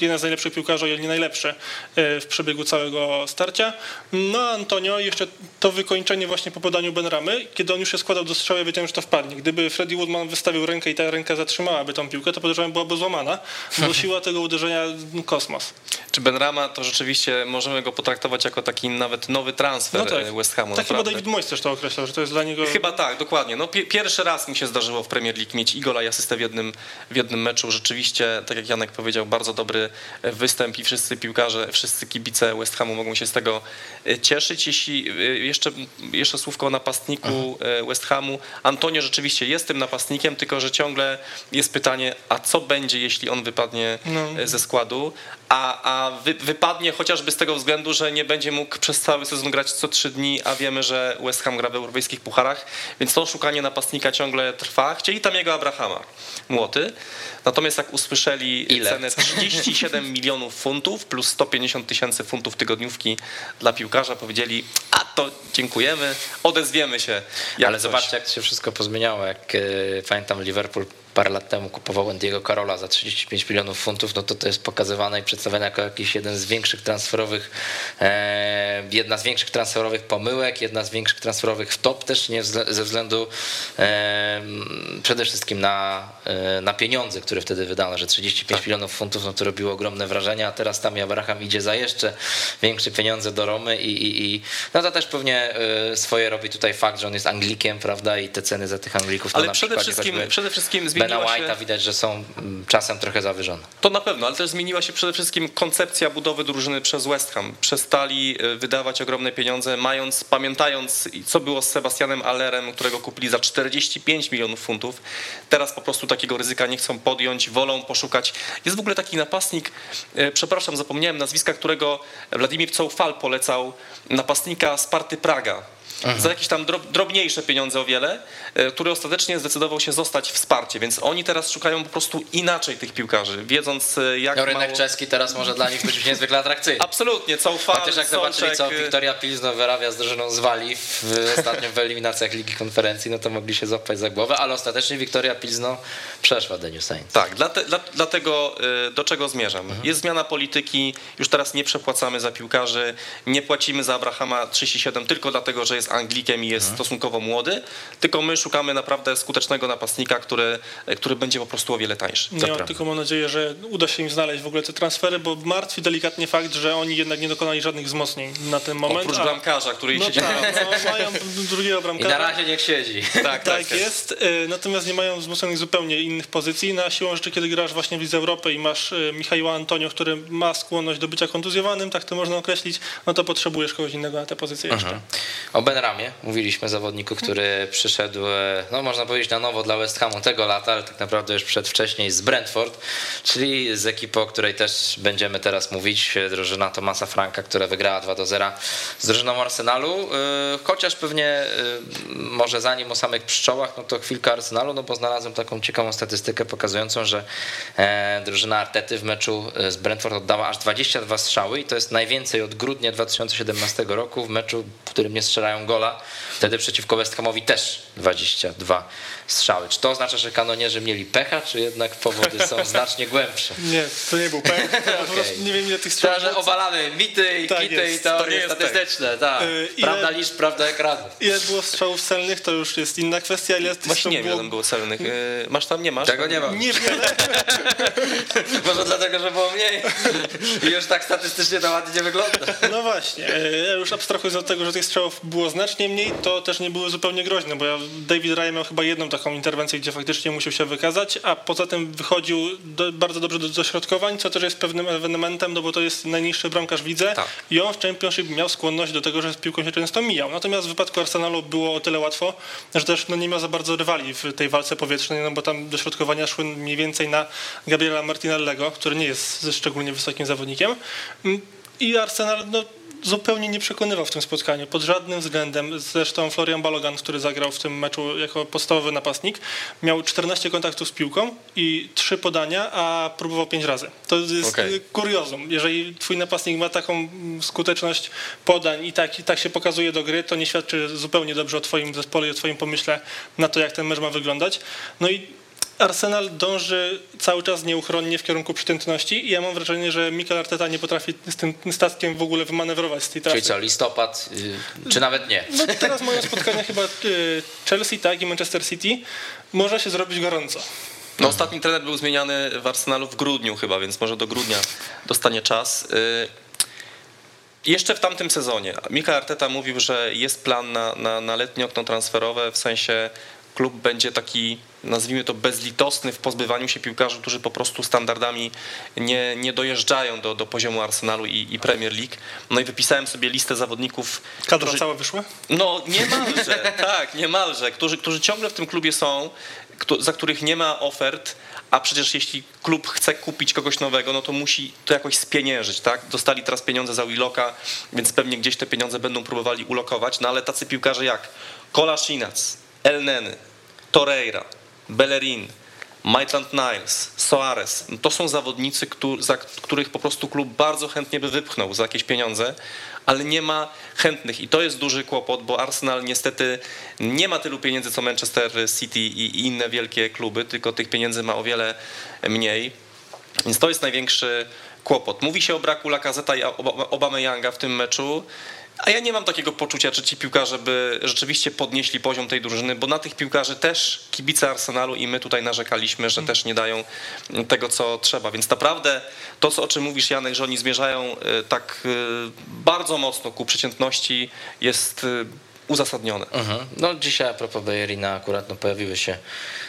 jeden z najlepszych piłkarzy, nie najlepszy e, w przebiegu całego starcia. No Antonio jeszcze to wykończenie właśnie po podaniu Benramy, kiedy on już się składał do strzału, ja wiedziałem, że to wpadnie. Gdyby Freddy Woodman wystawił rękę i ta ręka zatrzymałaby tą piłkę, to podejrzewam byłaby złamana, bo siła tego uderzenia kosmos. Czy Benrama to rzeczywiście możemy go potraktować jako taki nawet nowy transfer no tak. West Hamu? Tak chyba David Moyes też to określał, że to jest dla niego... Chyba tak, dokładnie. No, pierwszy raz mi się zdarzyło w Premier League mieć i gola i asystę w jednym, w jednym meczu. Rzeczywiście, tak jak Janek powiedział, bardzo dobry występ i wszyscy piłkarze, wszyscy kibice West Hamu mogą się z tego e, cieszyć. Jeśli e, jeszcze, jeszcze słówko o napastniku Aha. E, West Hamu. Antonio rzeczywiście jest tym napastnikiem, tylko że ciągle jest pytanie, a co będzie, jeśli on wypadnie no. ze składu? A, a wy, wypadnie chociażby z tego względu, że nie będzie mógł przez cały sezon grać co trzy dni, a wiemy, że West Ham gra w europejskich pucharach, więc to szukanie napastnika ciągle trwa. Chcieli tam jego Abrahama, młoty. Natomiast jak usłyszeli Ile? cenę 37 milionów funtów plus 150 tysięcy funtów tygodniówki dla piłkarza, powiedzieli, a to dziękujemy, odezwiemy się. Ale coś. zobaczcie, jak to się wszystko pozmieniało. Jak e, pamiętam, Liverpool parę lat temu kupował Andiego Karola za 35 milionów funtów, no to to jest pokazywane i przedstawiane jako jakiś jeden z większych transferowych, e, jedna z większych transferowych pomyłek, jedna z większych transferowych w top też nie ze względu e, przede wszystkim na, na pieniądze, które wtedy wydano, że 35 tak. milionów funtów, no to robiło ogromne wrażenie, a teraz tam Abraham idzie za jeszcze większe pieniądze do Romy i, i, i no to też pewnie e, swoje robi tutaj fakt, że on jest Anglikiem, prawda, i te ceny za tych Anglików. Ale przede wszystkim, przede wszystkim zmieniło Bena White'a się... widać, że są czasem trochę zawyżone. To na pewno, ale też zmieniła się przede wszystkim koncepcja budowy drużyny przez West Ham. Przestali e, wydawać ogromne pieniądze, mając, pamiętając co było z Sebastianem Allerem, którego kupili za 45 milionów funtów. Teraz po prostu takiego ryzyka nie chcą podjąć, wolą poszukać. Jest w ogóle taki napastnik, e, przepraszam, zapomniałem nazwiska, którego Władimir Coufal polecał, napastnika Sparty Praga mhm. za jakieś tam drobniejsze pieniądze o wiele, e, który ostatecznie zdecydował się zostać wsparcie, więc oni teraz szukają po prostu inaczej tych piłkarzy, wiedząc e, jak no, rynek mało... czeski teraz może dla nich być niezwykle atrakcyjny. Absolutnie, Caufal, Chociaż jak zobaczyli, co Wiktoria Pilzno wyrabia z drużyną z Walii w ostatnio w eliminacjach Ligi Konferencji, no to mogli się złapać za głowę, ale ostatecznie Wiktoria Pilzno przeszła The New Saints. Tak, dla, dlatego do czego zmierzam? Mhm. Jest zmiana polityki, już teraz nie przepłacamy za piłkarzy, nie płacimy za Abrahama 37 tylko dlatego, że jest Anglikiem i jest mhm. stosunkowo młody, tylko my szukamy naprawdę skutecznego napastnika, który, który będzie po prostu o wiele tańszy. Nie, ja tylko mam nadzieję, że uda się im znaleźć w ogóle te transfery, bo martwi delikatnie fakt, że oni jednak nie dokonali żadnych wzmocnień na ten moment. Oprócz bramkarza, który no siedzi. Tak, no, mają drugiego bramkarza. I na razie niech siedzi. Tak, tak, tak jest. E, natomiast nie mają wzmocnionych zupełnie innych pozycji. Na siłą rzeczy, kiedy grasz właśnie w Lidze Europy i masz e, Michała Antonio, który ma skłonność do bycia kontuzjowanym, tak to można określić, no to potrzebujesz kogoś innego na tę pozycję jeszcze. Mhm. O Mówiliśmy, zawodniku, który przyszedł, e, no można powiedzieć na nowo dla West Hamu tego lata, ale tak naprawdę już przedwcześniej z Brentford, czyli z ekipą, o której też będziemy teraz mówić, drużyna Tomasa Franka, która wygrała 2 do 0 z drużyną Arsenalu, chociaż pewnie może zanim o samych pszczołach, no to chwilkę Arsenalu, no bo znalazłem taką ciekawą statystykę pokazującą, że e, drużyna Artety w meczu e, z Brentford oddała aż 22 strzały i to jest najwięcej od grudnia 2017 roku w meczu, w którym nie strzelają gola. Wtedy przeciwko West Hamowi też 22 strzały. Czy to oznacza, że kanonierzy mieli pecha, czy jednak powody są znacznie głębsze? Nie, to nie był pech. okay. Nie wiem ile tych strzałów. że obalamy mity i tak kity i teorie statystyczne. Tak. Yy, prawda liczb, prawda ekranu. Ile było strzałów celnych, to już jest inna kwestia. Ile Właśnie nie wiem, było... było celnych. Yy, masz tam, nie masz? Tego nie mam. Niewiele. Może dlatego, że było mniej. I już tak statystycznie to ładnie nie wygląda. No właśnie. Ja już abstrahując od tego, że tych strzałów było znacznie mniej, to też nie były zupełnie groźne, bo ja, David Ryan miał chyba jedną taką interwencję, gdzie faktycznie musiał się wykazać, a poza tym wychodził do, bardzo dobrze do dośrodkowań, co też jest pewnym ewenementem, no bo to jest najniższy bramkarz w lidze tak. i on w Championship miał skłonność do tego, że z piłką się często mijał. Natomiast w wypadku Arsenalu było o tyle łatwo, że też no, nie miał za bardzo rywali w tej walce powietrznej, no bo tam dośrodkowania szły mniej więcej na Gabriela Martinellego, który nie jest szczególnie wysokim zawodnikiem. I Arsenal no, zupełnie nie przekonywał w tym spotkaniu, pod żadnym względem. Zresztą Florian Balogan, który zagrał w tym meczu jako podstawowy napastnik, miał 14 kontaktów z piłką i 3 podania, a próbował 5 razy. To jest okay. kuriozum. Jeżeli twój napastnik ma taką skuteczność podań i tak, i tak się pokazuje do gry, to nie świadczy zupełnie dobrze o twoim zespole i o twoim pomyśle na to, jak ten mecz ma wyglądać. No i Arsenal dąży cały czas nieuchronnie w kierunku przytętności i ja mam wrażenie, że Mikel Arteta nie potrafi z tym statkiem w ogóle wymanewrować z tej trasy. Czyli co, listopad, yy, czy nawet nie? No teraz mają spotkania chyba yy, Chelsea tak i Manchester City. Może się zrobić gorąco. No, ostatni trener był zmieniany w Arsenalu w grudniu chyba, więc może do grudnia dostanie czas. Yy, jeszcze w tamtym sezonie Mikel Arteta mówił, że jest plan na, na, na letnie okno transferowe, w sensie klub będzie taki, nazwijmy to, bezlitosny w pozbywaniu się piłkarzy, którzy po prostu standardami nie, nie dojeżdżają do, do poziomu Arsenalu i, i Premier League. No i wypisałem sobie listę zawodników. Kadra którzy, cała wyszła? No niemalże, tak, niemalże, którzy, którzy ciągle w tym klubie są, za których nie ma ofert, a przecież jeśli klub chce kupić kogoś nowego, no to musi to jakoś spieniężyć, tak? Dostali teraz pieniądze za Willoka, więc pewnie gdzieś te pieniądze będą próbowali ulokować, no ale tacy piłkarze jak Kola Shinac, El Neny, Torreira, Bellerin, Maitland Niles, Soares, to są zawodnicy, za których po prostu klub bardzo chętnie by wypchnął za jakieś pieniądze, ale nie ma chętnych i to jest duży kłopot, bo Arsenal niestety nie ma tylu pieniędzy co Manchester City i inne wielkie kluby, tylko tych pieniędzy ma o wiele mniej. Więc to jest największy kłopot. Mówi się o braku Lacazeta i Obama Younga w tym meczu. A ja nie mam takiego poczucia, czy ci piłkarze by rzeczywiście podnieśli poziom tej drużyny, bo na tych piłkarzy też kibice Arsenalu i my tutaj narzekaliśmy, że też nie dają tego, co trzeba. Więc naprawdę to, co, o czym mówisz, Janek, że oni zmierzają y, tak y, bardzo mocno ku przeciętności, jest y, uzasadnione. Mhm. No dzisiaj a propos Bayerina akurat no, pojawiły się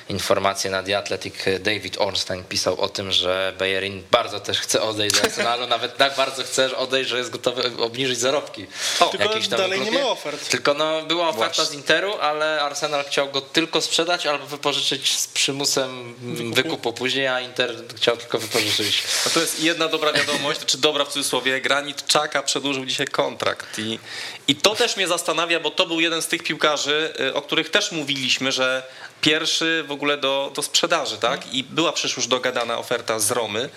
informacje na The Athletic. David Ornstein pisał o tym, że Bayerin bardzo też chce odejść z Arsenalu, nawet tak bardzo chce odejść, że jest gotowy obniżyć zarobki. O, tylko dalej klubie. nie ma ofert. Tylko no, była oferta Właśnie. z Interu, ale Arsenal chciał go tylko sprzedać albo wypożyczyć z przymusem wykupu, wykupu później, a Inter chciał tylko wypożyczyć. No to jest jedna dobra wiadomość, czy dobra w cudzysłowie, Granit Czaka przedłużył dzisiaj kontrakt i, i to też mnie zastanawia, bo to był jeden z tych piłkarzy, y, o których też mówiliśmy, że pierwszy w ogóle do, do sprzedaży, tak? I była przecież już dogadana oferta z Romy,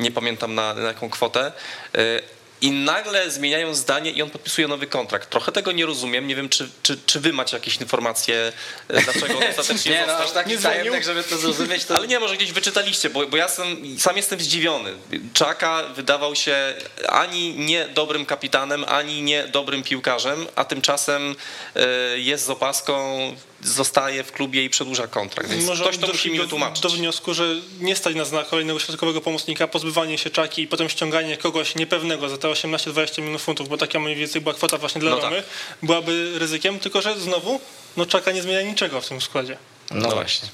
nie pamiętam na, na jaką kwotę. Y, i nagle zmieniają zdanie i on podpisuje nowy kontrakt. Trochę tego nie rozumiem. Nie wiem, czy, czy, czy wy macie jakieś informacje, e, dlaczego on ostatecznie nie, no, został. aż taki nie tajemnik, żeby to zrozumieć. To... Ale nie, może gdzieś wyczytaliście, bo, bo ja sam, sam jestem zdziwiony. Czaka wydawał się ani nie dobrym kapitanem, ani nie dobrym piłkarzem, a tymczasem e, jest z opaską zostaje w klubie i przedłuża kontrakt. Więc Może ktoś to musi mi wytłumaczyć. do wniosku, że nie stać nas na kolejnego środkowego pomocnika, pozbywanie się czaki i potem ściąganie kogoś niepewnego za te 18-20 milionów funtów, bo taka mniej więcej była kwota właśnie dla No Romy, byłaby ryzykiem, tylko że znowu no czaka nie zmienia niczego w tym składzie. No właśnie.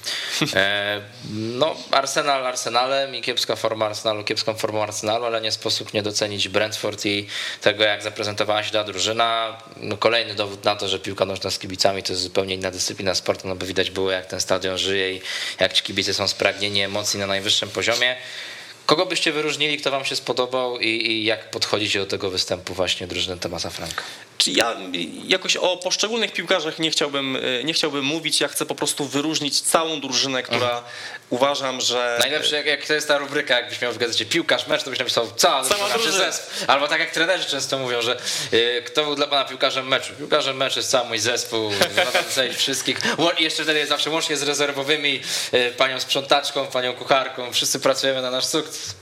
E, no, Arsenal Arsenalem i kiepska forma Arsenalu, kiepską formą Arsenalu, ale nie sposób nie docenić Brentford i tego, jak zaprezentowała się ta drużyna. No, kolejny dowód na to, że piłka nożna z kibicami to jest zupełnie inna dyscyplina sportu, no bo widać było, jak ten stadion żyje i jak ci kibice są spragnieni emocji na najwyższym poziomie. Kogo byście wyróżnili, kto wam się spodobał i, i jak podchodzicie do tego występu właśnie drużyny Tomasa Franka? Czy ja jakoś o poszczególnych piłkarzach nie chciałbym, nie chciałbym mówić. Ja chcę po prostu wyróżnić całą drużynę, która mhm. uważam, że. Najlepsze, jak, jak to jest ta rubryka, jakbyś miał w gazecie piłkarz mecz, to byś napisał cała, cała drużyna. Albo tak jak trenerzy często mówią, że y, kto był dla pana piłkarzem meczu? Piłkarzem meczu jest cały mój zespół, wszystkich. I jeszcze wtedy jest zawsze łącznie z rezerwowymi, panią sprzątaczką, panią kucharką. Wszyscy pracujemy na nasz sukces.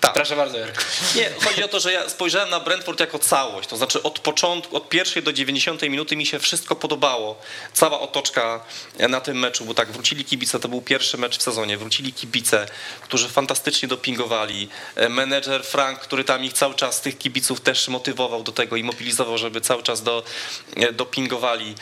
Tak. Proszę bardzo, Jarku. Nie, chodzi o to, że ja spojrzałem na Brentford jako całość, to znaczy od początku, od pierwszej do 90 minuty mi się wszystko podobało. Cała otoczka na tym meczu, bo tak, wrócili kibice, to był pierwszy mecz w sezonie, wrócili kibice, którzy fantastycznie dopingowali. Menedżer Frank, który tam ich cały czas, tych kibiców też motywował do tego i mobilizował, żeby cały czas do, dopingowali.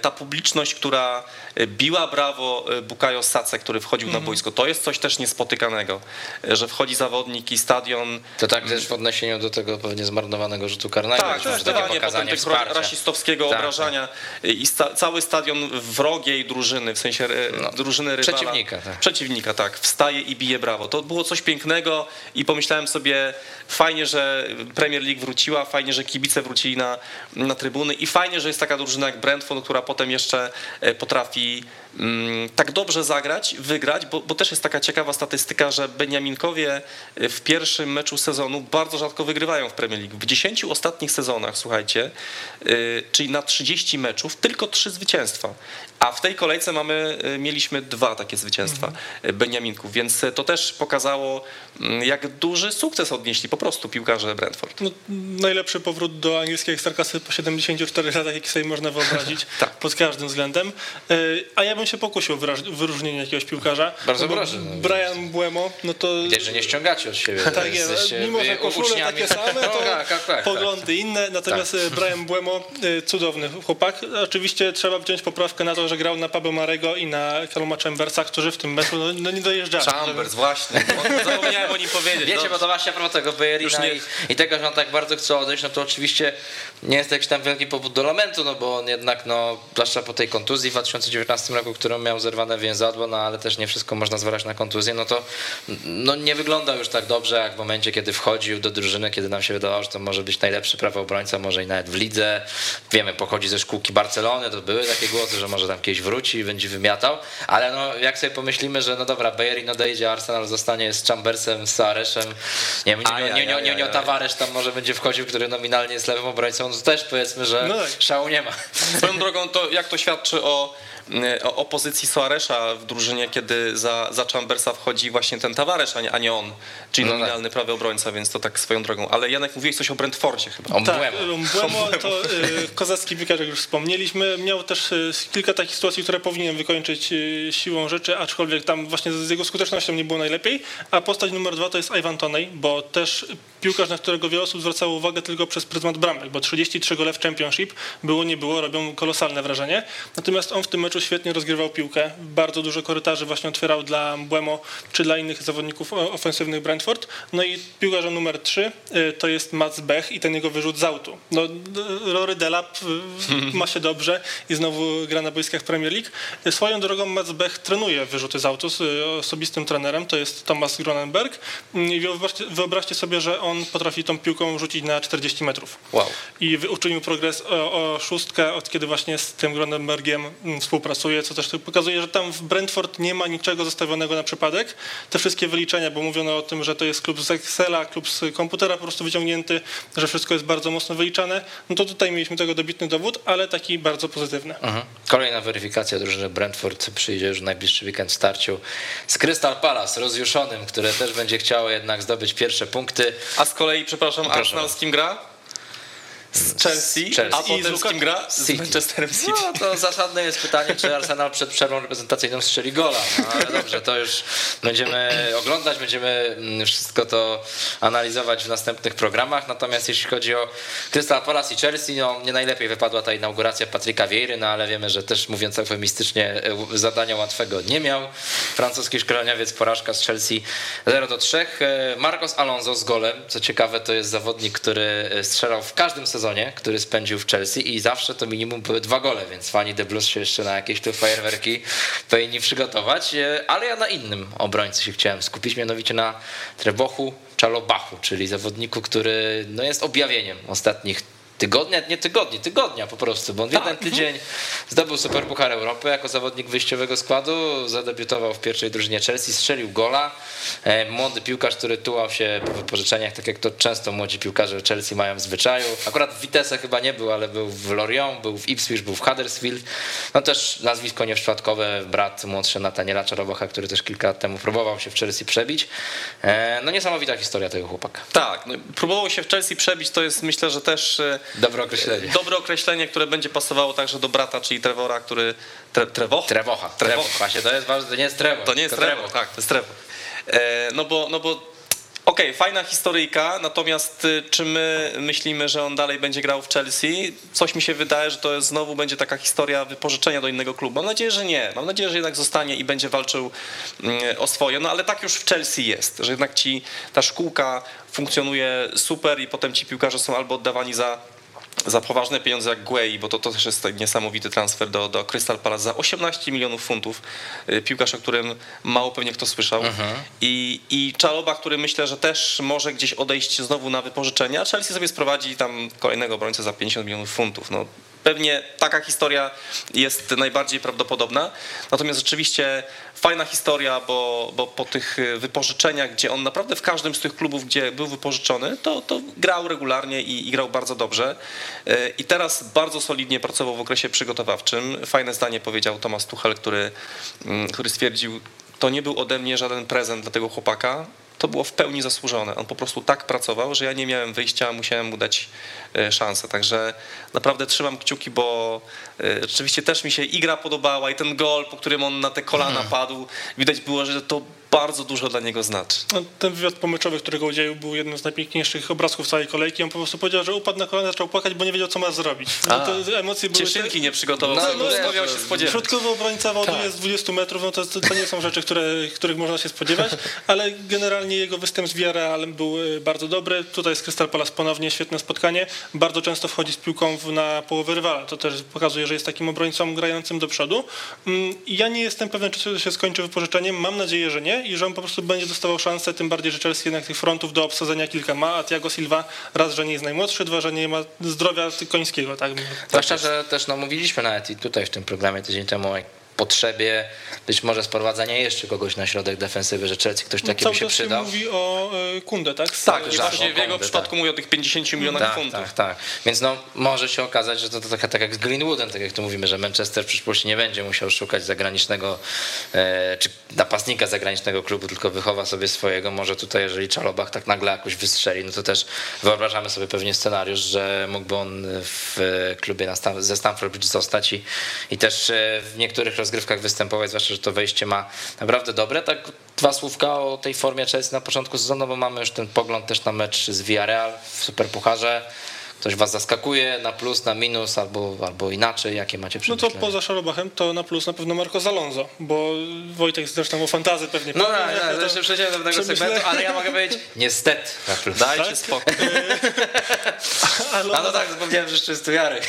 Ta publiczność, która biła brawo Bukayo Sace, który wchodził na mhm. boisko, to jest coś też niespotykanego, że wchodzi zawodnik wielki stadion. To tak też w odniesieniu do tego pewnie zmarnowanego rzutu karnego. Tak, zdecydowanie potem tego rasistowskiego tak, obrażania tak. i sta, cały stadion wrogiej drużyny, w sensie e, no, drużyny rywala. Przeciwnika. Tak. Przeciwnika, tak. Wstaje i bije brawo. To było coś pięknego i pomyślałem sobie, fajnie, że Premier League wróciła, fajnie, że kibice wrócili na, na trybuny i fajnie, że jest taka drużyna jak Brentford, która potem jeszcze e, potrafi Mm, tak dobrze zagrać, wygrać, bo, bo, też jest taka ciekawa statystyka, że Beniaminkowie y, w pierwszym meczu sezonu bardzo rzadko wygrywają w Premier League. W 10 ostatnich sezonach, słuchajcie, y, czyli na 30 meczów, tylko 3 zwycięstwa. A w tej kolejce mamy, y, mieliśmy dwa takie zwycięstwa mhm. Beniaminków, więc to też pokazało, mm, jak duży sukces odnieśli po prostu piłkarze Brentford. No, najlepszy powrót do angielskiej ekstraklasy po 74 latach, jaki sobie można wyobrazić tak. pod każdym względem. A ja bym się pokusił o wyróżnienie jakiegoś piłkarza. Bardzo proszę. No, Brian Buemo, no to... Widać, że nie ściągacie od siebie. Tak jest, mimo że koszule takie same, to no, tak, tak, tak, poglądy inne, natomiast tak. Brian Buemo, cudowny chłopak. Oczywiście trzeba wziąć poprawkę na to, że grał na Pablo Marego i na Kaluma Chambersa, którzy w tym meczu no, no nie dojeżdżali. Chambers, żeby... właśnie. Zapomniałem o nim powiedzieć. Wiecie, no. bo to właśnie a propos tego Bayerina i, i, tego, że on tak bardzo chce odejść, no to oczywiście nie jest jakiś tam wielki powód do lamentu, no bo on jednak, no, zwłaszcza po tej kontuzji w 2019 roku, którą miał zerwane więzadło, no ale też nie wszystko można zwalać na kontuzję, no to no, nie wygląda już tak dobrze, jak w momencie, kiedy wchodził do drużyny, kiedy nam się wydawało, że to może być najlepszy prawy obrońca, może i nawet w lidze. Wiemy, pochodzi ze szkółki Barcelony, to były takie głosy, że może tam kiedyś wróci i będzie wymiatał, ale no, jak sobie pomyślimy, że no dobra, Bellerin odejdzie, Arsenal zostanie z Chambersem, z Sareszem, nie wiem, nie, nie, nie, nie, tam może będzie wchodził, który nominalnie jest lewym obrońcą, no to też powiedzmy, że no szału nie ma. Swoją drogą, to jak to świadczy o o, o pozycji Soaresza w drużynie, kiedy za, za Chambersa wchodzi właśnie ten Tavares, a nie, a nie on, czyli no tak. nominalny prawy obrońca, więc to tak swoją drogą. Ale Janek, mówiłeś coś o Brentfordzie chyba. O tak, Mbłemo to y, kozacki piłkarz, jak już wspomnieliśmy. Miał też y, kilka takich sytuacji, które powinien wykończyć y, siłą rzeczy, aczkolwiek tam właśnie z jego skutecznością nie było najlepiej. A postać numer dwa to jest Ivan Tonej, bo też piłkarz, na którego wiele osób zwracało uwagę tylko przez pryzmat bramek, bo 33 gole w Championship było, nie było, robią kolosalne wrażenie. Natomiast on w tym meczu świetnie rozgrywał piłkę, bardzo dużo korytarzy właśnie otwierał dla Błemo czy dla innych zawodników ofensywnych Brentford. No i piłkarza numer 3 to jest Mats Bech i ten jego wyrzut z autu. No, Rory Delap ma się dobrze i znowu gra na boiskach Premier League. Swoją drogą Mats Bech trenuje wyrzuty z autu z osobistym trenerem, to jest Thomas Gronenberg. I wyobraźcie, wyobraźcie sobie, że on potrafi tą piłką rzucić na 40 metrów. Wow. I uczynił progres o, o szóstkę, od kiedy właśnie z tym Gronenbergiem współpracuje, co też pokazuje, że tam w Brentford nie ma niczego zostawionego na przypadek. Te wszystkie wyliczenia, bo mówiono o tym, że to jest klub z Excela, klub z komputera po prostu wyciągnięty, że wszystko jest bardzo mocno wyliczane, no to tutaj mieliśmy tego dobitny dowód, ale taki bardzo pozytywny. Mhm. Kolejna weryfikacja drużyny Brentford przyjdzie już w najbliższy weekend w starciu z Crystal Palace, rozjuszonym, które też będzie chciało jednak zdobyć pierwsze punkty. A z kolei, przepraszam, Proszę. Arsenal z kim gra? Z Chelsea, Chelsea. a potem z kim gra? Z City. Manchesterem City. No to zasadne jest pytanie, czy Arsenal przed przerwą reprezentacyjną strzeli gola. No, ale dobrze, to już będziemy oglądać, będziemy mm, wszystko to analizować w następnych programach. Natomiast jeśli chodzi o Crystal Palace i Chelsea, no nie najlepiej wypadła ta inauguracja Patryka Vieiry, no ale wiemy, że też mówiąc eufemistycznie e, zadania łatwego nie miał. Francuski szkoleniowiec porażka z Chelsea 0 do 3. E, Marcos Alonso z golem. Co ciekawe, to jest zawodnik, który e, strzelał w każdym sezonie sezonie, który spędził w Chelsea i zawsze to minimum były dwa gole, więc fani The Blues się jeszcze na jakieś tu fajerwerki powinni przygotować, e, ale ja na innym obrońcy się chciałem skupić, mianowicie na Trebochu Czalobachu, czyli zawodniku, który no, jest objawieniem ostatnich tygodnia, nie tygodni, tygodnia po prostu, bo on w jeden tak, mhm. tydzień zdobył Superpuchar Europy jako zawodnik wyjściowego składu, zadebiutował w pierwszej drużynie Chelsea, strzelił gola. E, młody piłkarz, który tułał się po wypożyczeniach, tak jak to często młodzi piłkarze Chelsea mają w zwyczaju. Akurat w Vitesse chyba nie był, ale był w Lorient, był w Ipswich, był w Huddersfield. No też nazwisko nieprzypadkowe, brat młodszy Nataniela Czarobocha, który też kilka lat temu próbował się w Chelsea przebić. E, no niesamowita historia tego chłopaka. Tak, no, próbował się w Chelsea przebić, to jest myślę, że też e, Dobre określenie. Dobre określenie, które będzie pasowało także do brata, czyli Trevora, który... Tre, Trewoch? Trewocha. Trewoch. Właśnie, to jest ważne, to nie jest Trewo. To nie jest Trewo, tak, to jest Trewo. E, no bo, no bo Okej, okay, fajna historyjka, natomiast y, czy my myślimy, że on dalej będzie grał w Chelsea? Coś mi się wydaje, że to jest, znowu będzie taka historia wypożyczenia do innego klubu. Mam nadzieję, że nie. Mam nadzieję, że jednak zostanie i będzie walczył mm, o swoje. No ale tak już w Chelsea jest, że jednak ci ta szkółka funkcjonuje super i potem ci piłkarze są albo oddawani za za poważne pieniądze jak Guei, bo to, to też jest niesamowity transfer do, do Crystal Palace za 18 milionów funtów. Y, piłkarz, o którym mało pewnie kto słyszał. Mhm. I, I Czaloba, który myślę, że też może gdzieś odejść znowu na wypożyczenie, a Chelsea sobie sprowadzi tam kolejnego obrońcę za 50 milionów funtów. No, Pewnie taka historia jest najbardziej prawdopodobna. Natomiast rzeczywiście fajna historia, bo, bo po tych wypożyczeniach, gdzie on naprawdę w każdym z tych klubów, gdzie był wypożyczony, to, to grał regularnie i, i grał bardzo dobrze. I teraz bardzo solidnie pracował w okresie przygotowawczym. Fajne zdanie powiedział Tomasz Tuchel, który, mm, który stwierdził, to nie był ode mnie żaden prezent dla tego chłopaka, to było w pełni zasłużone. On po prostu tak pracował, że ja nie miałem wyjścia, musiałem mu dać e, szansę. Także naprawdę trzymam kciuki, bo e, rzeczywiście też mi się igra podobała i ten gol, po którym on na te kolana hmm. padł, widać było, że to bardzo dużo dla niego znaczy. No, ten wywiad pomyczowy, którego udzielił, był jednym z najpiękniejszych obrazków całej kolejki. On po prostu powiedział, że upadł na kolana, zaczął płakać, bo nie wiedział, co ma zrobić. No, te emocje były Cieszynki nie przygotował, no, no, no, się spodziewać. Środkowy obrońca tak. jest 20 metrów, no to, to nie są rzeczy, które, których można się spodziewać, ale generalnie jego występ z Villarrealem był e, bardzo dobry. Tutaj z Crystal Palace ponownie świetne spotkanie. Bardzo często wchodzi z piłką na połowę rywala. To też pokazuje, że jest takim obrońcą grającym do przodu. Mm, ja nie jestem pewien, czy się skończy wypożyczeniem. Mam nadzieję, że nie i że on po prostu będzie dostawał szansę, tym bardziej, że Chelsea jednak tych frontów do obsadzenia kilka ma, a Thiago Silva raz, że nie jest najmłodszy, dwa, że nie ma zdrowia końskiego. Tak? Zwłaszcza, że też no, mówiliśmy nawet i tutaj w tym programie tydzień temu potrzebie być może sprowadzania jeszcze kogoś na środek defensywy, że Chelsea ktoś taki no, się przydał. Mówi o e, Kunde, tak? Tak, właśnie w jego przypadku tak. mówi o tych 50 milionach tak, funtów. Tak, tak. Więc no, może się okazać, że to, to tak, tak jak z Greenwoodem, tak jak tu mówimy, że Manchester w przyszłości nie będzie musiał szukać zagranicznego e, czy napastnika zagranicznego klubu, tylko wychowa sobie swojego. Może tutaj, jeżeli Czalobach tak nagle jakoś wystrzeli, no to też wyobrażamy sobie pewnie scenariusz, że mógłby on w klubie na ze Stamford Bridge zostać i, i też e, w niektórych rozgrywkach występować, zwłaszcza, że to wejście ma naprawdę dobre. Tak dwa słówka o tej formie Chelsea na początku sezonu, bo mamy już ten pogląd też na mecz z Villarreal w Superpucharze Coś was zaskakuje na plus, na minus, albo, albo inaczej, jakie macie No przemyślenia? to poza Szarobachem to na plus na pewno Marco Alonso, bo Wojtek zresztą o fantazy pewnie No tak, tak, to- zresztą przejdziemy do tego segmentu, ale ja mogę powiedzieć niestety na plus. Dajcie Tak? spokój. A no tak, zapomniałem, że jeszcze jest tu Jarek.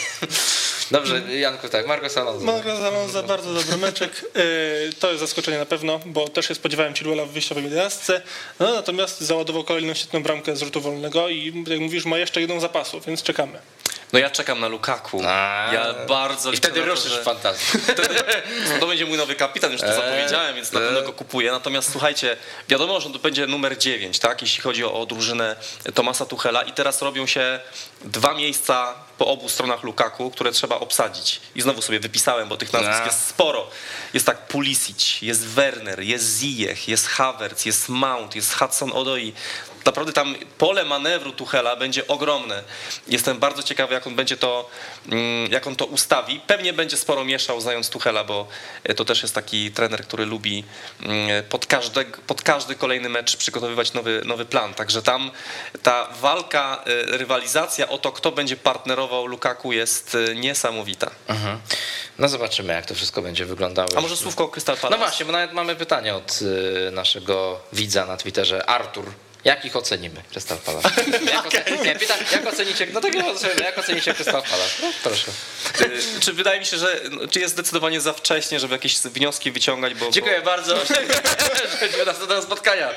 Dobrze, Janku, tak, Marcos Alonso. Marco Alonso, bardzo dobry meczek. Yy, To jest zaskoczenie na pewno, bo też się spodziewałem Chilwella w wyjściowej jedenastce. No, natomiast załadował kolejną świetną bramkę z rzutu wolnego i jak mówisz, ma jeszcze jedną zapasu, więc czekamy. No ja czekam na Lukaku. A. Ja bardzo I wtedy ruszysz że- w fantazji. No to będzie mój nowy kapitan, już to Eee, zapowiedziałem, więc na eee. pewno go kupuję. Natomiast słuchajcie, wiadomo, że to będzie numer 9, tak? jeśli chodzi o, o drużynę Tomasa Tuchela i teraz robią się dwa miejsca po obu stronach Lukaku, które trzeba obsadzić. I znowu sobie wypisałem, bo tych nazwisk A. jest sporo. Jest tak Pulisic, jest Werner, jest Ziyech, jest Havertz, jest Mount, jest Hudson Odoi. Naprawdę tam pole manewru Tuchela będzie ogromne. Jestem bardzo ciekawy, jak on będzie to, mm, jak on to ustawi. Pewnie będzie sporo mieszał, znając Tuchela, bo e, to też jest taki trener, który lubi mm, pod każdy, pod każdy kolejny mecz przygotowywać nowy, nowy plan. Także tam ta walka, e, rywalizacja o to, kto będzie partnerował Lukaku jest e, niesamowita. Mhm. No zobaczymy, jak to wszystko będzie wyglądało. A może słówko o Crystal No Palace? właśnie, bo nawet mamy pytanie od naszego widza na Twitterze, Artur. Jak ich ocenimy, Crystal Palace? Jak, ocen- nie, pytam, jak ocenicie, no tak jak ocenicie Crystal Palace? No, proszę. Y, Czy wydaje mi się, że no, czy jest zdecydowanie za wcześnie, żeby jakieś wnioski wyciągać, bo, Dziękuję bardzo, że do spotkania.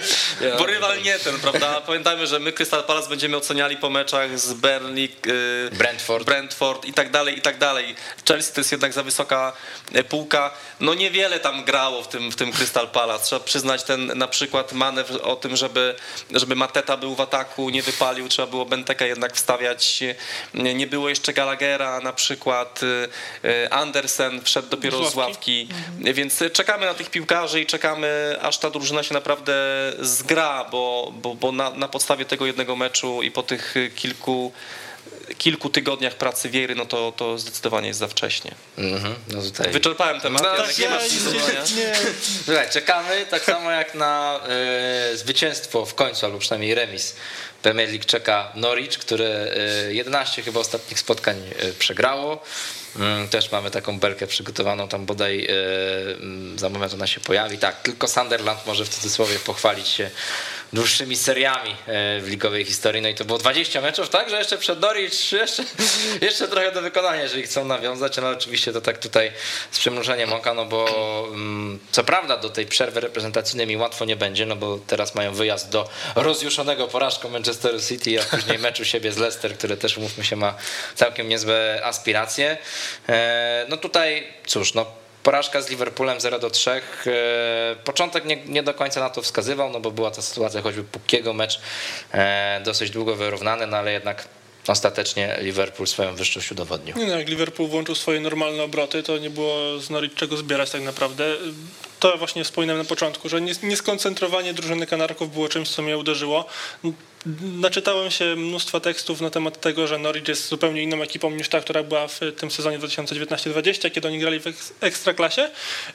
bo, bo rywal nie ten, prawda? Pamiętajmy, że my Crystal Palace będziemy oceniali po meczach z Burnley, y, Brentford. Brentford i tak dalej, i tak dalej. Chelsea to jest jednak za wysoka e, półka. No niewiele tam grało w tym, w tym Crystal Palace. Trzeba przyznać ten na przykład manewr o tym, żeby, żeby Mateta był w ataku, nie wypalił, trzeba było Benteka jednak wstawiać. Nie było jeszcze Gallaghera na przykład. y, y, Andersen wszedł dopiero Z ławki. ławki. Więc czekamy na tych piłkarzy i czekamy, aż ta drużyna się naprawdę zgra, bo, bo, bo na, na podstawie tego jednego meczu i po tych kilku, kilku tygodniach pracy Wiejry, no to, to zdecydowanie jest za wcześnie. Mhm, no tutaj. Wyczerpałem temat, No, Janek, nie masz nie, Słuchaj, czekamy tak samo jak na e, zwycięstwo w końcu, albo przynajmniej remis. Premier League czeka Norwich, które e, 11 chyba ostatnich spotkań e, przegrało. Mm, Też mamy taką belkę przygotowaną, tam bodaj e, mm, za moment ona się pojawi. Tak, tylko Sunderland może w cudzysłowie pochwalić się dłuższymi seriami e, w ligowej historii. No i to było 20 meczów, tak, że jeszcze przed Norwich jeszcze, jeszcze trochę do wykonania, jeżeli chcą nawiązać, ale oczywiście to tak tutaj z przymrużeniem oka, no bo mm, co prawda do tej przerwy reprezentacyjnej mi łatwo nie będzie, no bo teraz mają wyjazd do rozjuszonego porażką Manchesteru City, a później meczu siebie z Leicester, które też, umówmy się, ma całkiem niezłe aspiracje. E, No tutaj, cóż, no Porażka z Liverpoolem 0 do 3. E, Początek nie, nie do końca na to wskazywał, no bo była ta sytuacja choćby Pukiego mecz e, dosyć długo wyrównany, no ale jednak ostatecznie Liverpool swoją wyższość udowodnił. Nie no, jak Liverpool włączył swoje normalne obroty, to nie było z czego zbierać tak naprawdę. To właśnie wspominałem na początku, że nies- nieskoncentrowanie drużyny Kanarków było czymś, co mnie uderzyło. Naczytałem się mnóstwa tekstów na temat tego, że Norwich jest zupełnie inną ekipą niż ta, która była w tym sezonie 2019-2020, kiedy oni grali w eks- ekstraklasie.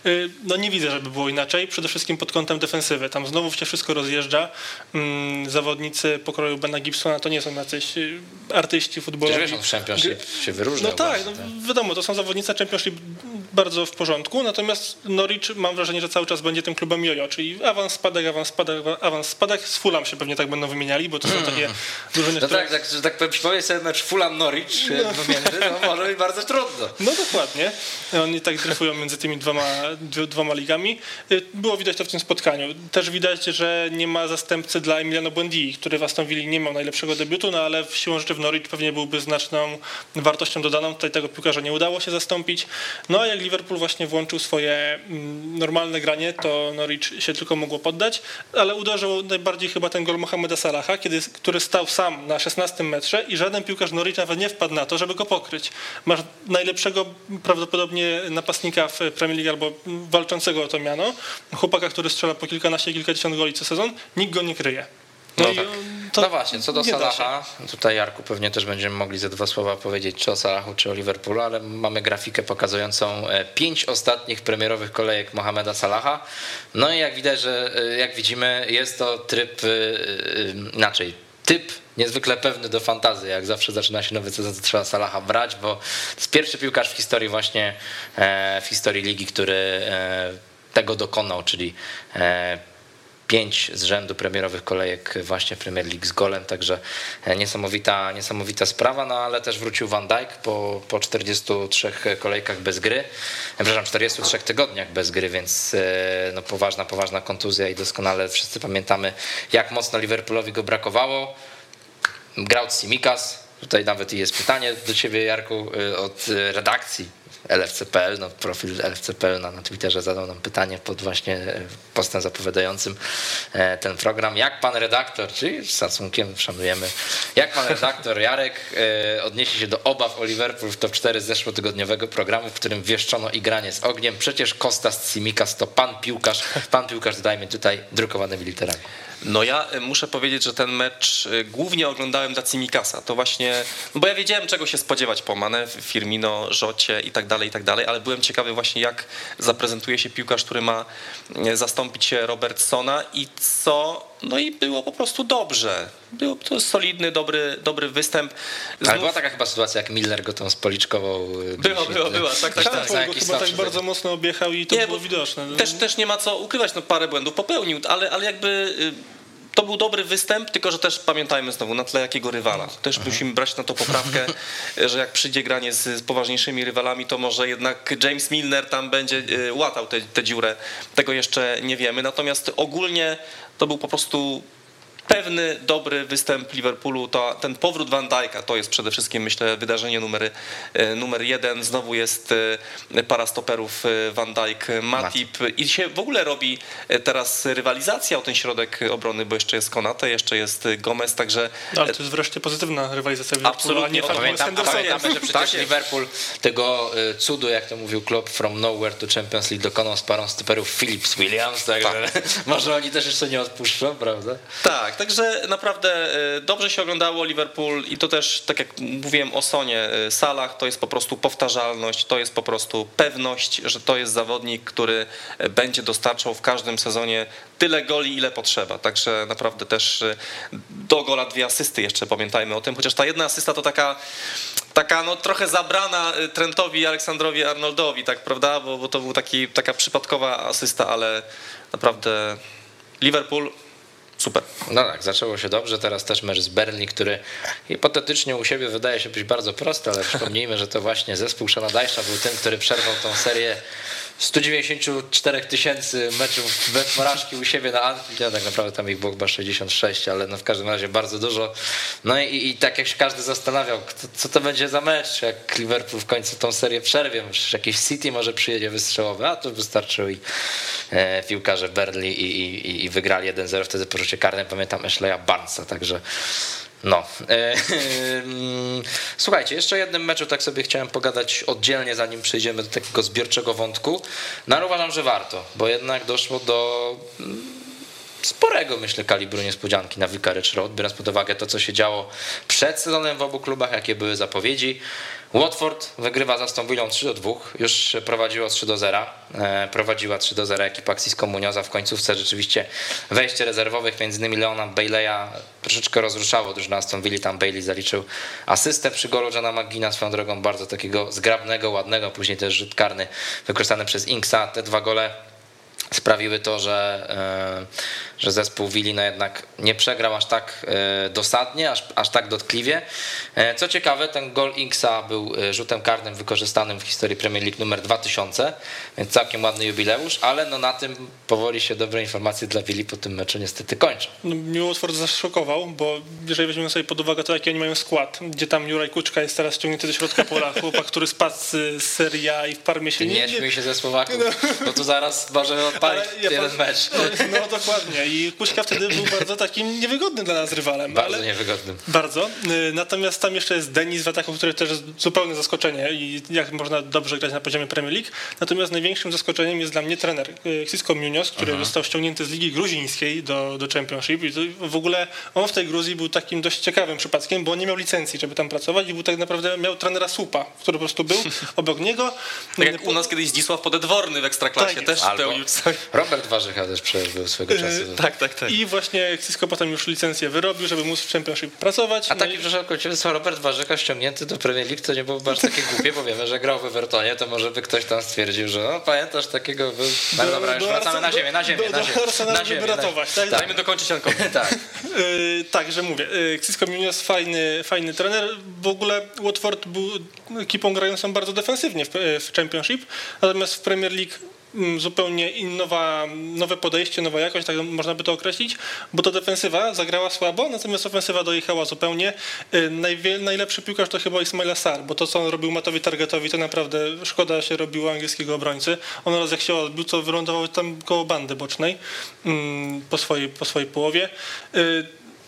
Y, No nie widzę, żeby było inaczej, przede wszystkim pod kątem defensywy. Tam znowu się wszystko rozjeżdża. Mm, Zawodnicy pokroju Bena Gibsona to nie są jacyś y, artyści futbolowi. Wiesz, on w Championship się wyróżniał. No tak, no, właśnie. wiadomo, to są zawodnicy Championship bardzo w porządku, natomiast Norwich mam wrażenie, że cały czas będzie tym klubem jojo, czyli awans, spadek, awans, spadek, awans, spadek. Z Fulham się pewnie tak będą wymieniali, bo to są takie drużyny, No które... tak, tak, że tak powiem, sobie mecz Fulham Norwich no. pomiędzy, no może być bardzo trudno. No dokładnie. Oni tak dryfują między tymi dwoma, dw- dwoma ligami. Y, Było widać to w tym spotkaniu. Też widać, że nie ma zastępcy dla Emiliano Buendii, który w Aston Villa nie miał najlepszego debiutu, no ale w siłą rzeczy w Norwich pewnie byłby znaczną wartością dodaną. Tutaj tego piłkarza nie udało się zastąpić. No a Liverpool właśnie włączył swoje mm, normalne granie, to Norwich się tylko mogło poddać, ale uderzył najbardziej chyba ten gol Mohameda Salaha, kiedy, który stał sam na 16 metrze i żaden piłkarz Norwich nawet nie wpadł na to, żeby go pokryć. Masz najlepszego prawdopodobnie napastnika w Premier League albo walczącego o to miano, chłopaka, który strzela po kilkanaście, kilkadziesiąt goli co sezon, nikt go nie kryje. No tak. on- to no właśnie, co do. Salaha, tutaj Jarku pewnie też będziemy mogli ze dwa słowa powiedzieć czy o Salachu, czy o Liverpoolu, ale mamy grafikę pokazującą e, pięć ostatnich premierowych kolejek Mohameda Salaha. No i jak widać, że e, jak widzimy, jest to tryb e, inaczej. typ niezwykle pewny do fantazji. Jak zawsze zaczyna się nowy sezon, to trzeba Salaha brać, bo to jest pierwszy piłkarz w historii właśnie, w historii ligi, który tego dokonał, czyli pięć z rzędu premierowych kolejek właśnie w Premier League z golem, także niesamowita, niesamowita sprawa, no ale też wrócił Van Dijk po, po 43 kolejkach bez gry, przepraszam, 43 tygodniach bez gry, więc no poważna, poważna kontuzja i doskonale wszyscy pamiętamy, jak mocno Liverpoolowi go brakowało. Grał Simikas, tutaj nawet jest pytanie do ciebie Jarku od redakcji LFC.pl, no profil LFC.pl na, na Twitterze zadał nam pytanie pod właśnie e, postem zapowiadającym e, ten program. Jak pan redaktor, czyli z szacunkiem szanujemy, jak pan redaktor Jarek e, odniesie się do obaw o Liverpool w top 4 zeszłotygodniowego programu, w którym wieszczono igranie z ogniem. Przecież Kostas Simikas to pan piłkarz, pan piłkarz dodajmy tutaj drukowanymi literami. No ja muszę powiedzieć, że ten mecz głównie oglądałem dla Cimikasa. To właśnie, no bo ja wiedziałem czego się spodziewać po Mane, Firmino, Rzocie i tak dalej, i tak dalej, ale byłem ciekawy właśnie jak zaprezentuje się piłkarz, który ma e, zastąpić Robertsona i co, no i było po prostu dobrze. Był to solidny, dobry, dobry występ. Znów... Ale była taka chyba sytuacja, jak Miller go tam spoliczkował. Była, była, była. Tak, tak, tak. tak, chyba tak bardzo mocno objechał i to nie, było widoczne. Też, też nie ma co ukrywać, no parę błędów popełnił, ale, ale jakby y, to był dobry występ, tylko że też pamiętajmy znowu na tle jakiego rywala. Też Aha. musimy brać na to poprawkę, że jak przyjdzie granie z, poważniejszymi rywalami, to może jednak James Milner tam będzie y, łatał tę dziurę. Tego jeszcze nie wiemy. Natomiast ogólnie to był po prostu pewny, dobry występ Liverpoolu, to ten powrót Van Dijk'a to jest przede wszystkim, myślę, wydarzenie numer, e, numer jeden. Znowu jest e, para stoperów e, Van Dijk, Matip i się w ogóle robi teraz rywalizacja o ten środek obrony, bo jeszcze jest Konate, jeszcze jest Gomez, także... No, ale to jest wreszcie pozytywna rywalizacja Absolutnie. Nie pamiętam, pamiętamy, że przecież tak Liverpool tego cudu, jak to mówił Klopp, from nowhere to Champions League dokonał z parą stoperów Philips Williams, także tak. może oni też jeszcze nie odpuszczą, prawda? Tak, tak, także naprawdę e, dobrze się oglądało Liverpool i to też, tak jak mówiłem o Sonie e, Salach, to jest po prostu powtarzalność, to jest po prostu pewność, że to jest zawodnik, który e, będzie dostarczał w każdym sezonie tyle goli, ile potrzeba. Także naprawdę też do gola dwie asysty jeszcze pamiętajmy o tym, chociaż ta jedna asysta to taka taka no trochę zabrana Trentowi Aleksandrowi Arnoldowi, tak prawda, bo, bo to był taki, taka przypadkowa asysta, ale naprawdę Liverpool Super. No tak, zaczęło się dobrze. Teraz też mecz z Berlin, który hipotetycznie u siebie wydaje się być bardzo prosty, ale przypomnijmy, że to właśnie zespół Szana Dajsza był tym, który przerwał tą serię 194 tysięcy meczów bez porażki u siebie na Anfield. Ja tak naprawdę tam ich było chyba 66, ale no w każdym razie bardzo dużo. No i, i tak jak się każdy zastanawiał, kto, co to będzie za mecz, jak Liverpool w końcu tą serię przerwie, przecież jakiś City może przyjedzie wystrzałowy, a to wystarczył i e, piłkarze Berli i, i, i wygrali 1-0 wtedy po rzucie karnym. Pamiętam Ashleya Barnesa, także no. E, słuchajcie, jeszcze jednym meczu tak sobie chciałem pogadać oddzielnie, zanim przejdziemy do takiego zbiorczego wątku. No ale uważam, że warto, bo jednak doszło do mm, sporego, myślę, kalibru niespodzianki na Vicarage Road, biorąc pod uwagę to, co się działo przed sezonem w obu klubach, jakie były zapowiedzi. Watford wygrywa za Aston 3 do 2, już prowadziło 3 do 0. E, prowadziła 3 do 0 ekipa Xisco Munioza w końcówce rzeczywiście wejście rezerwowych, między innymi Leona Bailey'a troszeczkę rozruszało drużynę Aston Villa, tam Bailey zaliczył asystę przy golu Johna McGina swoją drogą bardzo takiego zgrabnego, ładnego, później też rzut karny wykorzystany przez Inksa. Te dwa gole sprawiły to, że, e, że zespół Willi no jednak nie przegrał aż tak e, dosadnie, aż, aż tak dotkliwie. E, co ciekawe, ten gol Inksa był rzutem karnym wykorzystanym w historii Premier League numer 2000, więc całkiem ładny jubileusz, ale no na tym powoli się dobre informacje dla Willi po tym meczu niestety kończą. No, mnie Watford zaszokował, bo jeżeli weźmiemy sobie pod uwagę to, jaki oni mają skład, gdzie tam Juraj Kuczka jest teraz ściągnięty do środka pola, chłopak, który spadł z Serie A i w Parmie się nie... Nie śmiej się ze Słowaków, no. bo tu zaraz może odpalić ja jeden mecz. No, no dokładnie i Kuśka wtedy był bardzo takim niewygodnym dla nas rywalem. Bardzo ale... niewygodnym. Bardzo. Y, natomiast tam jeszcze jest Denis w ataku, który też jest zupełne zaskoczenie i jak można dobrze grać na poziomie Premier League. Natomiast największym zaskoczeniem jest dla mnie trener Cisco Munoz, który Aha. został ściągnięty z Ligi Gruzińskiej do, do Championship i w ogóle on w tej Gruzji był takim dość ciekawym przypadkiem, bo on nie miał licencji, żeby tam pracować i był tak naprawdę, miał trenera Supa, który po prostu był obok niego. Tak jak u nas kiedyś Zdzisław Podedworny w Ekstraklasie tak też albo, tak. Robert Warzycha też przecież był swego czasu. Tak, tak, tak. I właśnie Cisco potem już licencję wyrobił, żeby móc w Championship pracować. A No taki, i- proszę kończymy, Robert Warzycha ściągnięty do Premier League, to nie byłoby aż takie głupie, bo wiemy, że grał w Evertonie, to może by ktoś tam stwierdził, że no pamiętasz takiego, był... No, dobra, już do wracamy na ziemię, na ziemię, do- na do ziemię. Arsenalu Na ziemię, by na- ratować, tak? Dajmy dokończyć Jankowi. Tak. Yy, tak, że mówię. Yy, Cisco Munoz fajny, fajny trener. W ogóle Watford był ekipą grającą bardzo defensywnie w, w Championship, natomiast w Premier League zupełnie innowa, nowe podejście, nowa jakość, tak można by to określić, bo to defensywa zagrała słabo, natomiast ofensywa dojechała zupełnie. Najwie, najlepszy piłkarz to chyba Ismaila Sar, bo to co on robił Matowi Targetowi to naprawdę szkoda się robiło angielskiego obrońcy. On raz jak się odbił, to wylądował tam koło bandy bocznej mm, po swojej, po swojej połowie.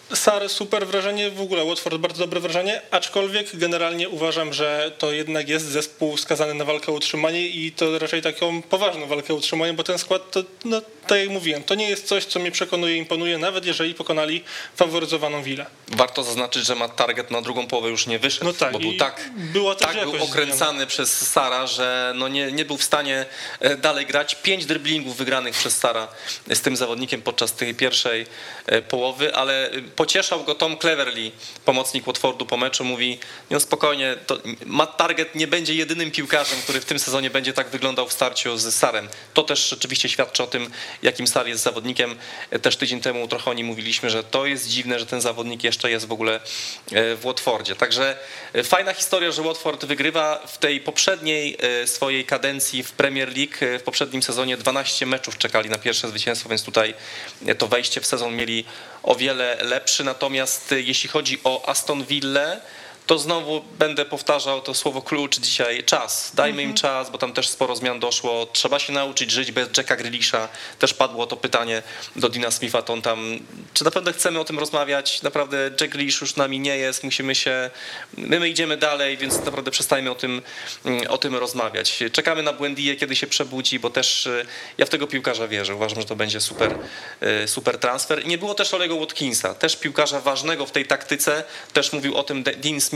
Yy, Sar super wrażenie, w ogóle Watford bardzo dobre wrażenie, aczkolwiek generalnie uważam, że to jednak jest zespół skazany na walkę o utrzymanie i to raczej taką poważną walkę o utrzymanie, bo ten skład to, no, tak jak mówiłem, to nie jest coś, co mnie przekonuje, imponuje, nawet jeżeli pokonali faworyzowaną Willę. Warto zaznaczyć, że ma target na drugą połowę już nie wyszedł, No tak, bo był tak, tak był okręcany przez Sara, że no nie, nie był w stanie e, dalej grać. Pięć driblingów wygranych przez Sara z tym zawodnikiem podczas tej pierwszej e, połowy, ale e, pocieszał go Tom Cleverly, pomocnik Watfordu po meczu, mówi no spokojnie, to Matt Target nie będzie jedynym piłkarzem, który w tym sezonie będzie tak wyglądał w starciu z Sarem. To też rzeczywiście świadczy o tym, jakim Sar jest zawodnikiem. E, Też tydzień temu trochę o nim mówiliśmy, że to jest dziwne, że ten zawodnik jeszcze jest w ogóle e, w Watfordzie. Także e, fajna historia, że Watford wygrywa w tej poprzedniej swojej kadencji w Premier League. W poprzednim sezonie 12 meczów czekali na pierwsze zwycięstwo, więc tutaj to wejście w sezon mieli o wiele lepszy. Natomiast jeśli chodzi o Aston Villa, to znowu będę powtarzał to słowo klucz dzisiaj, czas. Dajmy im czas, bo tam też sporo zmian doszło. Trzeba się nauczyć żyć bez Jacka Grealisha. Też padło to pytanie do Dina Smitha, to on tam, czy naprawdę chcemy o tym rozmawiać? Naprawdę Jack Grealish już nami nie jest, musimy się, my, my idziemy dalej, więc naprawdę przestajmy o tym, mm, o tym rozmawiać. Czekamy na Błędiję, kiedy się przebudzi, bo też y, ja w tego piłkarza wierzę. Uważam, że to będzie super, y, super transfer. I nie było też Olego Watkinsa, też piłkarza ważnego w tej taktyce. Też mówił o tym De- Dean Smith,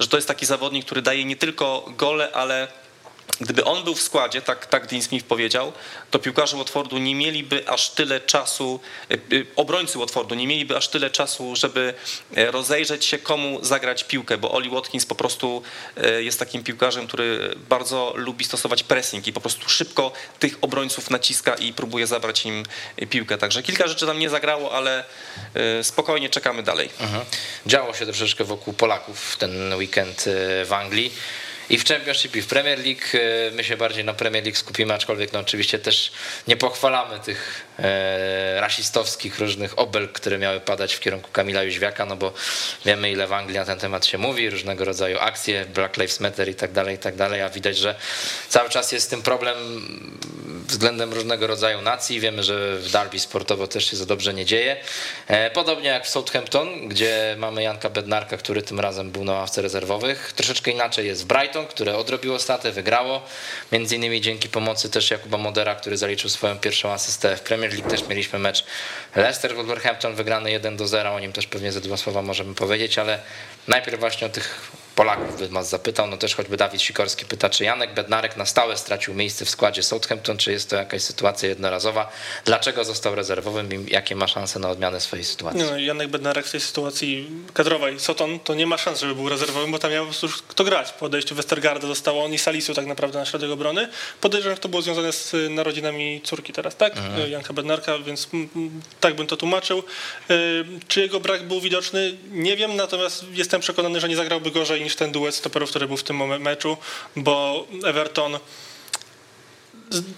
że to jest taki zawodnik, który daje nie tylko gole, ale Gdyby on był w składzie, tak, tak Dean Smith powiedział, to piłkarze Watfordu nie mieliby aż tyle czasu, y, y, obrońcy Watfordu nie mieliby aż tyle czasu, żeby e, rozejrzeć się, komu zagrać piłkę, bo Oli Watkins po prostu e, jest takim piłkarzem, który bardzo lubi stosować pressing i po prostu szybko tych obrońców naciska i próbuje zabrać im piłkę. Także kilka rzeczy tam nie zagrało, ale e, spokojnie czekamy dalej. Mhm. Działo się troszeczkę wokół Polaków ten weekend e, w Anglii. I w Championship i w Premier League. E, my się bardziej na Premier League skupimy, aczkolwiek no oczywiście też nie pochwalamy tych e, rasistowskich różnych obelg, które miały padać w kierunku Kamila Jóźwiaka, no bo wiemy ile w Anglii na ten temat się mówi, różnego rodzaju akcje, Black Lives Matter i tak dalej, i tak dalej, a widać, że cały czas jest z tym problem względem różnego rodzaju nacji. Wiemy, że w Derby sportowo też się za dobrze nie dzieje. E, Podobnie jak w Southampton, gdzie mamy Janka Bednarka, który tym razem był na ławce rezerwowych. Troszeczkę inaczej jest w Brighton, które odrobiło stratę, wygrało. Między innymi dzięki pomocy też Jakuba Modera, który zaliczył swoją pierwszą asystę w Premier League. Też mieliśmy mecz Leicester Wolverhampton wygrany 1 do 0. O nim też pewnie ze dwa słowa możemy powiedzieć, ale najpierw właśnie o tych Polaków bym was zapytał, no też choćby Dawid Sikorski pyta, czy Janek Bednarek na stałe stracił miejsce w składzie Southampton, czy jest to jakaś sytuacja jednorazowa, dlaczego został rezerwowym i jakie ma szanse na odmianę swojej sytuacji? No, Janek Bednarek w tej sytuacji kadrowej Soton to nie ma szans, żeby był rezerwowym, bo tam miał po prostu kto grać. Po odejściu Westergaarda zostało on i Salisu tak naprawdę na środek obrony. Podejrzewam, że to było związane z y, narodzinami córki teraz, tak? Y, Janka Bednarka, więc tak bym to tłumaczył. Y, Czy jego brak był widoczny? Nie wiem, natomiast jestem przekonany, że nie zagrałby gorzej niż ten duet stoperów, który był w tym meczu, bo Everton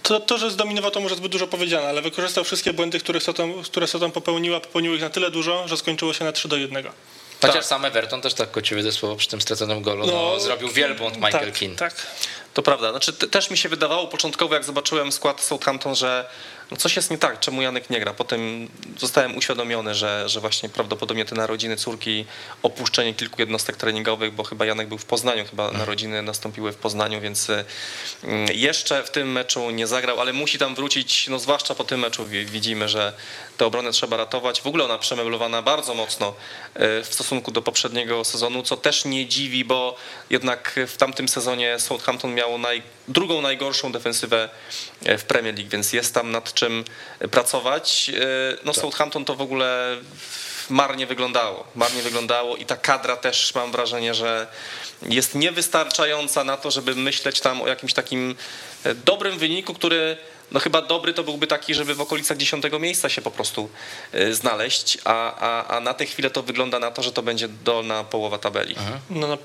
to, to, że zdominował, to może zbyt dużo powiedziane, ale wykorzystał wszystkie błędy, które Soton, które Soton popełniła, popełnił ich na tyle dużo, że skończyło się na 3 do 1. Chociaż tak. sam Everton też tak kociowie słowo przy tym straconym golu, no, No, zrobił wielbłąd Michael tak, Keane. Tak. To prawda. Znaczy, te- też mi się wydawało początkowo, jak zobaczyłem skład Southampton, że no coś jest nie tak, czemu Janek nie gra. Potem zostałem uświadomiony, że, że właśnie prawdopodobnie te narodziny córki, opuszczenie kilku jednostek treningowych, bo chyba Janek był w Poznaniu, chyba narodziny nastąpiły w Poznaniu, więc mm, jeszcze w tym meczu nie zagrał, ale musi tam wrócić, no zwłaszcza po tym meczu wi- widzimy, że tę obronę trzeba ratować. W ogóle ona przemeblowana bardzo mocno y, w stosunku do poprzedniego sezonu, co też nie dziwi, bo jednak w tamtym sezonie Southampton miało naj, drugą najgorszą defensywę e, w Premier League, więc jest tam nad czym pracować. No tak. Southampton to w ogóle marnie wyglądało. Marnie wyglądało i ta kadra też mam wrażenie, że jest niewystarczająca na to, żeby myśleć tam o jakimś takim dobrym wyniku, który no chyba dobry to byłby taki, żeby w okolicach dziesiątego miejsca się po prostu y, znaleźć, a, a, a na tę chwilę to wygląda na to, że to będzie dolna połowa tabeli. Aha. No na,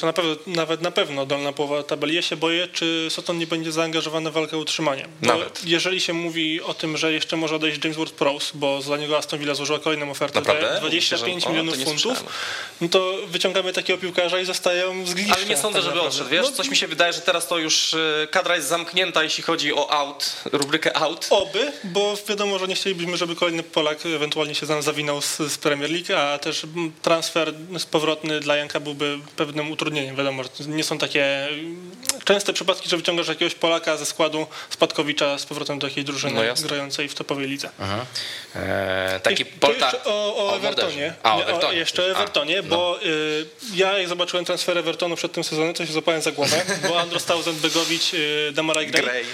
to na pewno, nawet na pewno dolna połowa tabeli. Ja się boję, czy Soton nie będzie zaangażowany w walkę o utrzymanie. Bo nawet. Jeżeli się mówi o tym, że jeszcze może odejść James Ward-Prowse, bo za niego Aston Villa złożyła kolejną ofertę Naprawdę? 25 Myślę, milionów funtów, no to wyciągamy takiego piłkarza i zostają z gliszcza. Ale nie sądzę, tak żeby odszedł. Wiesz, no, coś mi się wydaje, że teraz to już y, kadra jest zamknięta, jeśli chodzi o out rubrykę out. Oby, bo wiadomo, że nie chcielibyśmy, żeby kolejny Polak ewentualnie się nam zawinął z, z Premier League, a też transfer powrotny dla Janka byłby pewnym utrudnieniem. Wiadomo, że nie są takie częste przypadki, że wyciągasz jakiegoś Polaka ze składu Spadkowicza z powrotem do jakiejś drużyny no grającej w topowej lidze. Eee, taki Polak. O, o, Evertonie. A, o Evertonie. O, jeszcze o Evertonie, a, no. bo y, ja jak zobaczyłem transfer Evertonu przed tym sezonem, to się złapałem za głowę, bo Andros Townsend, Begowicz, y, Damarai Gray. Gray.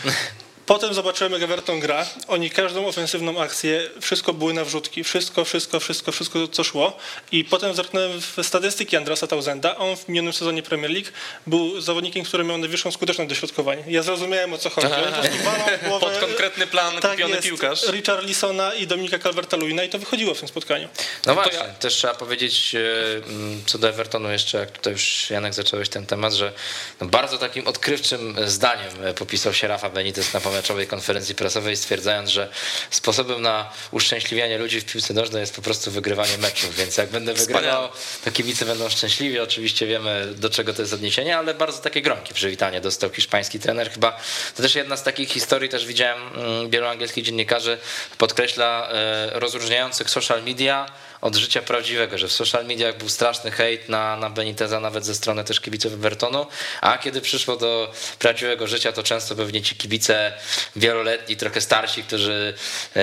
Potem zobaczyłem, jak Everton gra. Oni każdą ofensywną akcję, wszystko były na wrzutki, wszystko, wszystko, wszystko, wszystko, co szło. I potem zerknąłem w statystyki Andrasa Tausenda. On w minionym sezonie Premier League był zawodnikiem, który miał najwyższą skuteczność dośrodkowania. Ja zrozumiałem, o co chodzi. głowę, Pod konkretny plan tak kupiony jest, piłkarz. Richard Lisona i Dominika Calverta-Lewina i to wychodziło w tym spotkaniu. No właśnie, ja... też trzeba powiedzieć e, mm, co do Evertonu jeszcze, jak tutaj już Janek zacząłeś ten temat, że no bardzo takim odkrywczym zdaniem popisał się Rafa Benitez na konferencji prasowej, stwierdzając, że sposobem na uszczęśliwianie ludzi w piłce nożnej jest po prostu wygrywanie meczów, więc jak będę wygrywał, to kibice będą szczęśliwi. Oczywiście wiemy, do czego to jest odniesienie, ale bardzo takie gromkie przywitanie dostał hiszpański trener. Chyba to też jedna z takich historii, też widziałem mm, wielu angielskich dziennikarzy podkreśla e, rozróżniających social media od życia prawdziwego, że w social mediach był straszny hejt na, na Beniteza, nawet ze strony też kibiców Evertonu, a kiedy przyszło do prawdziwego życia, to często pewnie ci kibice wieloletni, trochę starsi, którzy e,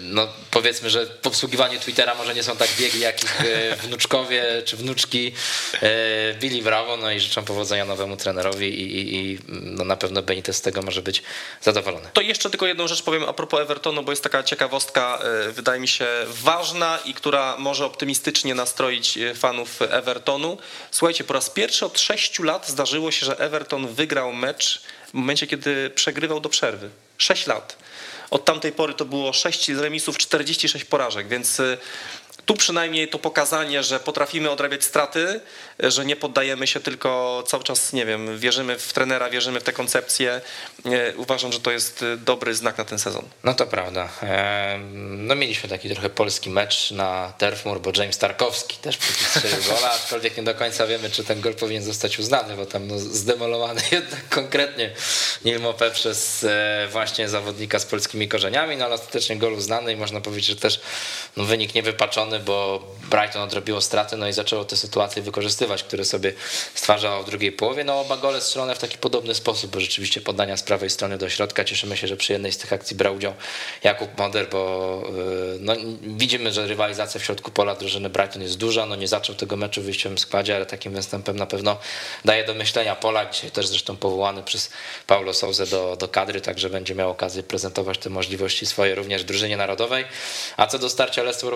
no powiedzmy, że po obsługiwaniu Twittera może nie są tak biegli jak ich e, wnuczkowie czy wnuczki, e, bili brawo, no i życzą powodzenia nowemu trenerowi i, i, i no na pewno Benitez z tego może być zadowolony. To jeszcze tylko jedną rzecz powiem a propos Evertonu, bo jest taka ciekawostka, wydaje mi się ważna i która może optymistycznie nastroić e, fanów Evertonu. Słuchajcie, po raz pierwszy od sześciu lat zdarzyło się, że Everton wygrał mecz w momencie, kiedy przegrywał do przerwy. Sześć lat. Od tamtej pory to było 6 remisów, 46 porażek, więc e, tu przynajmniej to pokazanie, że potrafimy odrabiać straty, że nie poddajemy się tylko cały czas, nie wiem, wierzymy w trenera, wierzymy w tę koncepcję. Uważam, że to jest dobry znak na ten sezon. No to prawda. No mieliśmy taki trochę polski mecz na Turfmoor, bo James Tarkowski też strzelił gola, aczkolwiek nie do końca wiemy, czy ten gol powinien zostać uznany, bo tam no, zdemolowany jednak konkretnie Neil Mopé przez e, właśnie zawodnika z polskimi korzeniami, no ale ostatecznie gol uznany i można powiedzieć, że też no, wynik niewypaczony bo Brighton odrobiło straty, no i zaczęło te sytuacje wykorzystywać, które sobie stwarzało w drugiej połowie. No oba gole strzelone w taki podobny sposób, bo rzeczywiście podania z prawej strony do środka. Cieszymy się, że przy jednej z tych akcji brał udział Jakub Moder, bo y, no, widzimy, że rywalizacja w środku pola drużyny Brighton jest duża. No nie zaczął tego meczu w wyjściowym składzie, ale takim występem na pewno daje do myślenia Polak. Dzisiaj też zresztą powołany przez Paulo Souza do, do kadry, także będzie miał okazję prezentować te możliwości swoje również w drużynie narodowej. A co do starcia Leicester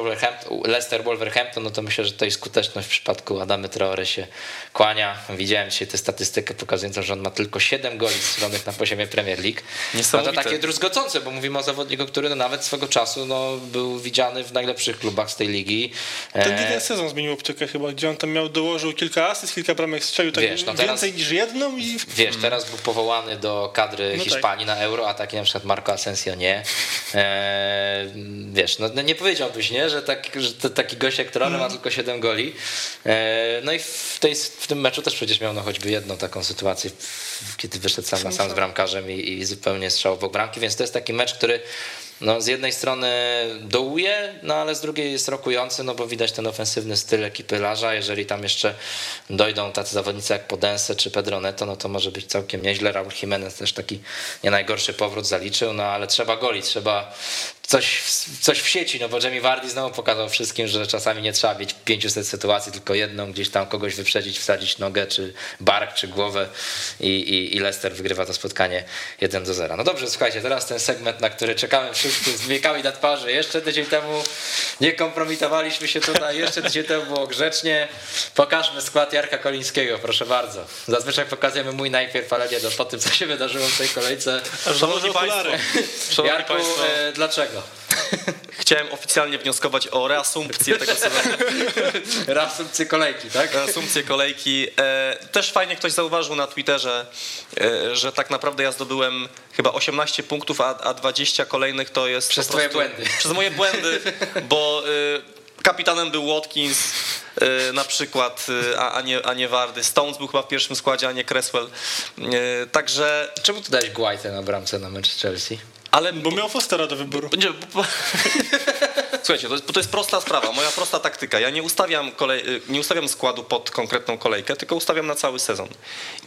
Leicester Wolverhampton, no to myślę, że tutaj skuteczność w przypadku Adamy Traore się kłania. Widziałem dzisiaj tę statystykę pokazującą, że on ma tylko 7 goli strzelonych na poziomie Premier League. No to takie druzgocące, bo mówimy o zawodniku, który no nawet swego czasu no, był widziany w najlepszych klubach z tej ligi. Ten jeden sezon zmienił optykę chyba, gdzie on tam miał, dołożył kilka asyst, kilka bramek strzelił, tak wiesz, no teraz, więcej niż jedną. I... Wiesz, teraz był powołany do kadry no tak. Hiszpanii tak. na Euro, a taki na przykład Marco Asensio nie. E, wiesz, no, no nie powiedziałbyś, nie, że, tak, że to taki gość jak ma mm. tylko 7 goli. E, no i w, tej, w tym meczu też przecież miał no choćby jedną taką sytuację, kiedy wyszedł sam na sam z bramkarzem i, i zupełnie strzał w bramki, więc to jest taki mecz, który no, z jednej strony dołuje, no ale z drugiej jest rokujący, no bo widać ten ofensywny styl ekipy Larza. Jeżeli tam jeszcze dojdą tacy zawodnicy jak Podense czy Pedro Neto, no to może być całkiem nieźle. Raul Jimenez też taki nie najgorszy powrót zaliczył, no ale trzeba goli, trzeba coś, coś w sieci, no bo Jamie Vardy znowu pokazał wszystkim, że czasami nie trzeba mieć 500 sytuacji, tylko jedną, gdzieś tam kogoś wyprzedzić, wsadzić nogę, czy bark, czy głowę i, i, i Leicester wygrywa to spotkanie 1 do 0. No dobrze, słuchajcie, teraz ten segment, na który czekamy wszyscy z wiekami na twarzy. Jeszcze tydzień temu nie kompromitowaliśmy się tutaj, jeszcze tydzień temu było grzecznie. Pokażmy skład Jarka Kolińskiego, proszę bardzo. Zazwyczaj pokazujemy mój najpierw, ale nie, no, po tym, co się wydarzyło w tej kolejce. Szanowni Państwo, Szanowni Jarku, Państwo, e, chciałem oficjalnie wnioskować o reasumpcję tego sezonu. Reasumpcję kolejki, tak? Reasumpcję kolejki. E, Też fajnie ktoś zauważył na Twitterze, e, że tak naprawdę ja zdobyłem chyba 18 punktów, a, a 20 kolejnych to jest Przez twoje błędy. Przez moje błędy, bo e, kapitanem był Watkins na przykład, a, nie, a nie Wardy. Stones był chyba w pierwszym składzie, a nie Cresswell. Także, Czemu tu dałeś Guaitę na bramce na mecz Chelsea? Ale Bo miał Fostera do wyboru. Bo- Słuchajcie, to jest, to jest prosta sprawa, moja prosta taktyka. Ja nie ustawiam, kolej, nie ustawiam składu pod konkretną kolejkę, tylko ustawiam na cały sezon.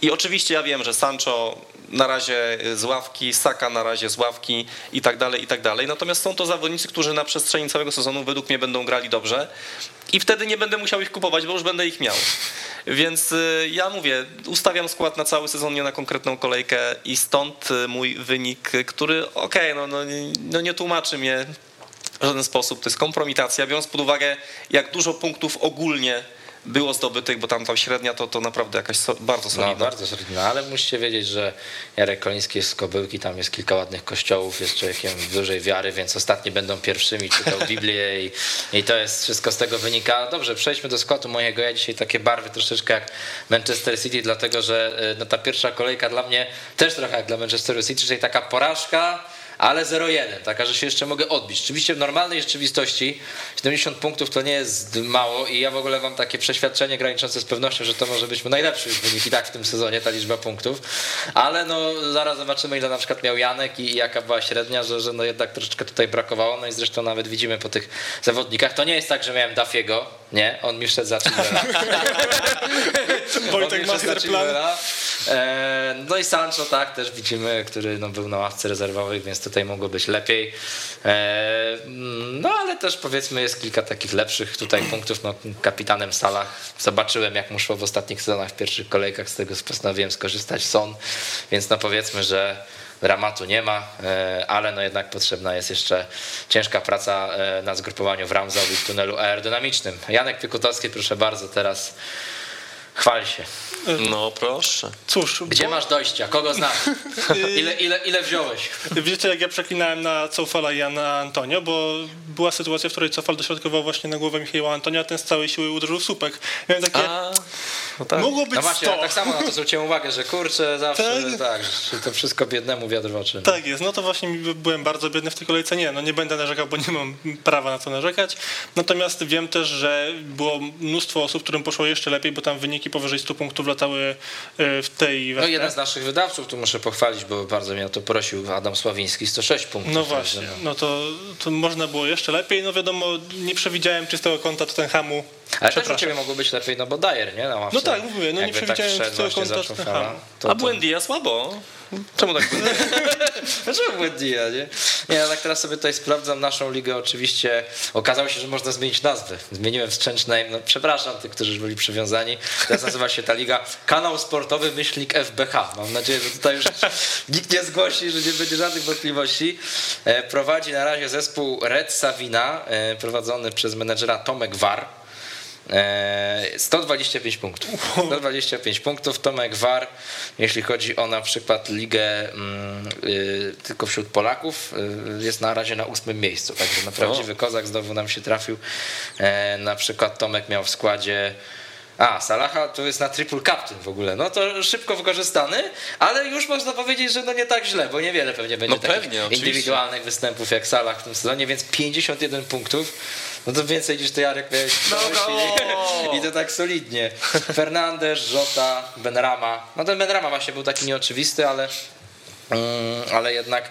I oczywiście ja wiem, że Sancho na razie z ławki, Saka na razie z ławki i tak dalej, i tak dalej. Natomiast są to zawodnicy, którzy na przestrzeni całego sezonu według mnie będą grali dobrze i wtedy nie będę musiał ich kupować, bo już będę ich miał. Więc y, ja mówię, ustawiam skład na cały sezon, nie na konkretną kolejkę i stąd y, mój wynik, y, który okej, no, no, nie- no nie tłumaczy mnie w żaden sposób. To jest kompromitacja, biorąc pod uwagę, jak dużo punktów ogólnie było zdobytych, bo tam ta średnia to, to naprawdę jakaś so, bardzo No, solidna. bardzo solidna, ale musicie wiedzieć, że Jarek Koliński jest z Kobyłki, tam jest kilka ładnych kościołów, jest człowiekiem dużej wiary, więc ostatni będą pierwszymi, czytał Biblię i, i to jest wszystko z tego wynika. Dobrze, przejdźmy do składu mojego. Ja dzisiaj takie barwy troszeczkę jak Manchester City, dlatego że e, no, ta pierwsza kolejka dla mnie też trochę jak dla Manchesteru City, czyli taka porażka, ale 0-1, taka, że się jeszcze mogę odbić. Oczywiście w normalnej rzeczywistości 70 punktów to nie jest mało i ja w ogóle mam takie przeświadczenie graniczące z pewnością, że to może być mój najlepszy już wynik i tak w tym sezonie, ta liczba punktów, ale no zaraz zobaczymy ile na przykład miał Janek i jaka była średnia, że, że no jednak troszeczkę tutaj brakowało, no i zresztą nawet widzimy po tych zawodnikach, to nie jest tak, że miałem Dafiego, nie, on mi wszedł za. Wojtek Masterplan. E, No i Sancho, tak, też widzimy, który no, był na ławce rezerwowej, więc tutaj mogło być lepiej. E, No ale też powiedzmy jest kilka takich lepszych tutaj punktów. No, kapitanem Salah zobaczyłem, jak mu szło w ostatnich sezonach w pierwszych kolejkach, z tego postanowiłem skorzystać Son, więc no powiedzmy, że dramatu nie ma, e, ale no jednak potrzebna jest jeszcze ciężka praca e, na zgrupowaniu w Ramsau i w tunelu aerodynamicznym. Janek Piekutowski, proszę bardzo, teraz chwal się. No proszę. Cóż, Gdzie bo, masz dojścia? Kogo znasz? Ile, ile, ile wziąłeś? wiecie jak ja przeklinałem na Cofala i na Antonio, bo była sytuacja, w której Cofal dośrodkował właśnie na głowę Michała Antonia, a ten z całej siły uderzył w słupek. Miałem takie, A, no tak. mogło być No właśnie, 100. ja tak samo na to zwróciłem uwagę, że kurczę, zawsze Tak. tak, że to wszystko biednemu wiatr w oczy. Tak jest, no to właśnie byłem bardzo biedny w tej kolejce. Nie, no nie będę narzekał, bo nie mam prawa na co narzekać. Natomiast wiem też, że było mnóstwo osób, którym poszło jeszcze lepiej, bo tam wyniki powyżej 100 punktów latały y, w tej No jeden z naszych wydawców, tu muszę pochwalić, bo bardzo mnie o to prosił, Adam Sławiński, 106 punktów. No właśnie, no. no to, to można było jeszcze lepiej. No wiadomo, nie przewidziałem czystego konta Tottenhamu. Ale też u ciebie mogło być lepiej, no bo Dyer, nie? Na ławce. No tak, mówię, no nie Jakby przewidziałem tak wszedł czystego właśnie, konta zaczął Tottenhamu. fala, to- A Błędia słabo. Czemu tak Buendia? Dlaczego Buendia, nie? Nie, ja tak teraz sobie tutaj sprawdzam naszą ligę. Oczywiście okazało się, że można zmienić nazwę. Zmieniłem Strange Name. No, przepraszam tych, którzy byli przywiązani. Teraz nazywa się ta liga Kanał Sportowy Myślnik FBH. Mam nadzieję, że tutaj już nikt nie zgłosi, że nie będzie żadnych wątpliwości. E, Prowadzi na razie zespół Red Savina, e, prowadzony przez menedżera Tomek War. E, 125 punktów. 125 punktów. Tomek War, jeśli chodzi o na przykład ligę mm, y, tylko wśród Polaków, y, jest na razie na ósmym miejscu. Także na prawdziwy kozak znowu nam się trafił. E, na przykład Tomek miał w składzie. A, Salaha to jest na triple captain w ogóle. No to szybko wykorzystany, ale już można powiedzieć, że no nie tak źle, bo niewiele pewnie będzie No takich pewnie, indywidualnych występów jak Salah w tym sezonie, więc 51 punktów. No to więcej niż ty Jarek miałeś No, no. I to tak solidnie. Fernandez, Żota, Benrama. No ten Benrama właśnie był taki nieoczywisty, ale Mm, ale jednak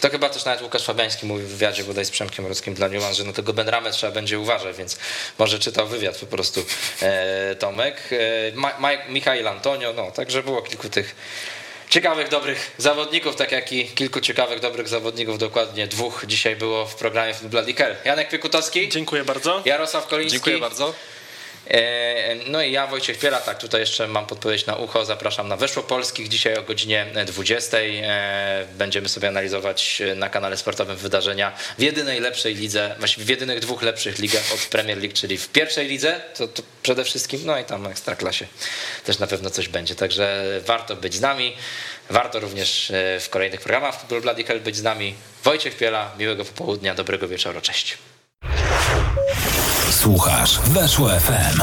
to chyba też nawet Łukasz Fabiański mówił w wywiadzie bodaj z Przemkiem Mrockim dla Nuance, że no tego Benramę trzeba będzie uważać, więc może czytał wywiad po prostu e, Tomek. E, Ma, Ma, Michael Antonio, no także było kilku tych ciekawych, dobrych zawodników, tak jak i kilku ciekawych, dobrych zawodników, dokładnie dwóch dzisiaj było w programie Bloody Hell. Janek Piekutowski. Dziękuję bardzo. Jarosław Koliński. Dziękuję bardzo. E, no i ja, Wojciech Piela, tak tutaj jeszcze mam podpowiedź na ucho, zapraszam na Weszło Polskich dzisiaj o godzinie 20. E, będziemy sobie analizować na kanale sportowym wydarzenia w jedynej lepszej lidze, właściwie w jedynych dwóch lepszych ligach od Premier League, czyli w pierwszej lidze, to, to przede wszystkim, no i tam w Ekstraklasie też na pewno coś będzie, także warto być z nami. Warto również e, w kolejnych programach Football Bloody Hell być z nami. Wojciech Piela, miłego popołudnia, dobrego wieczoru, cześć. Słuchasz Weszło FM.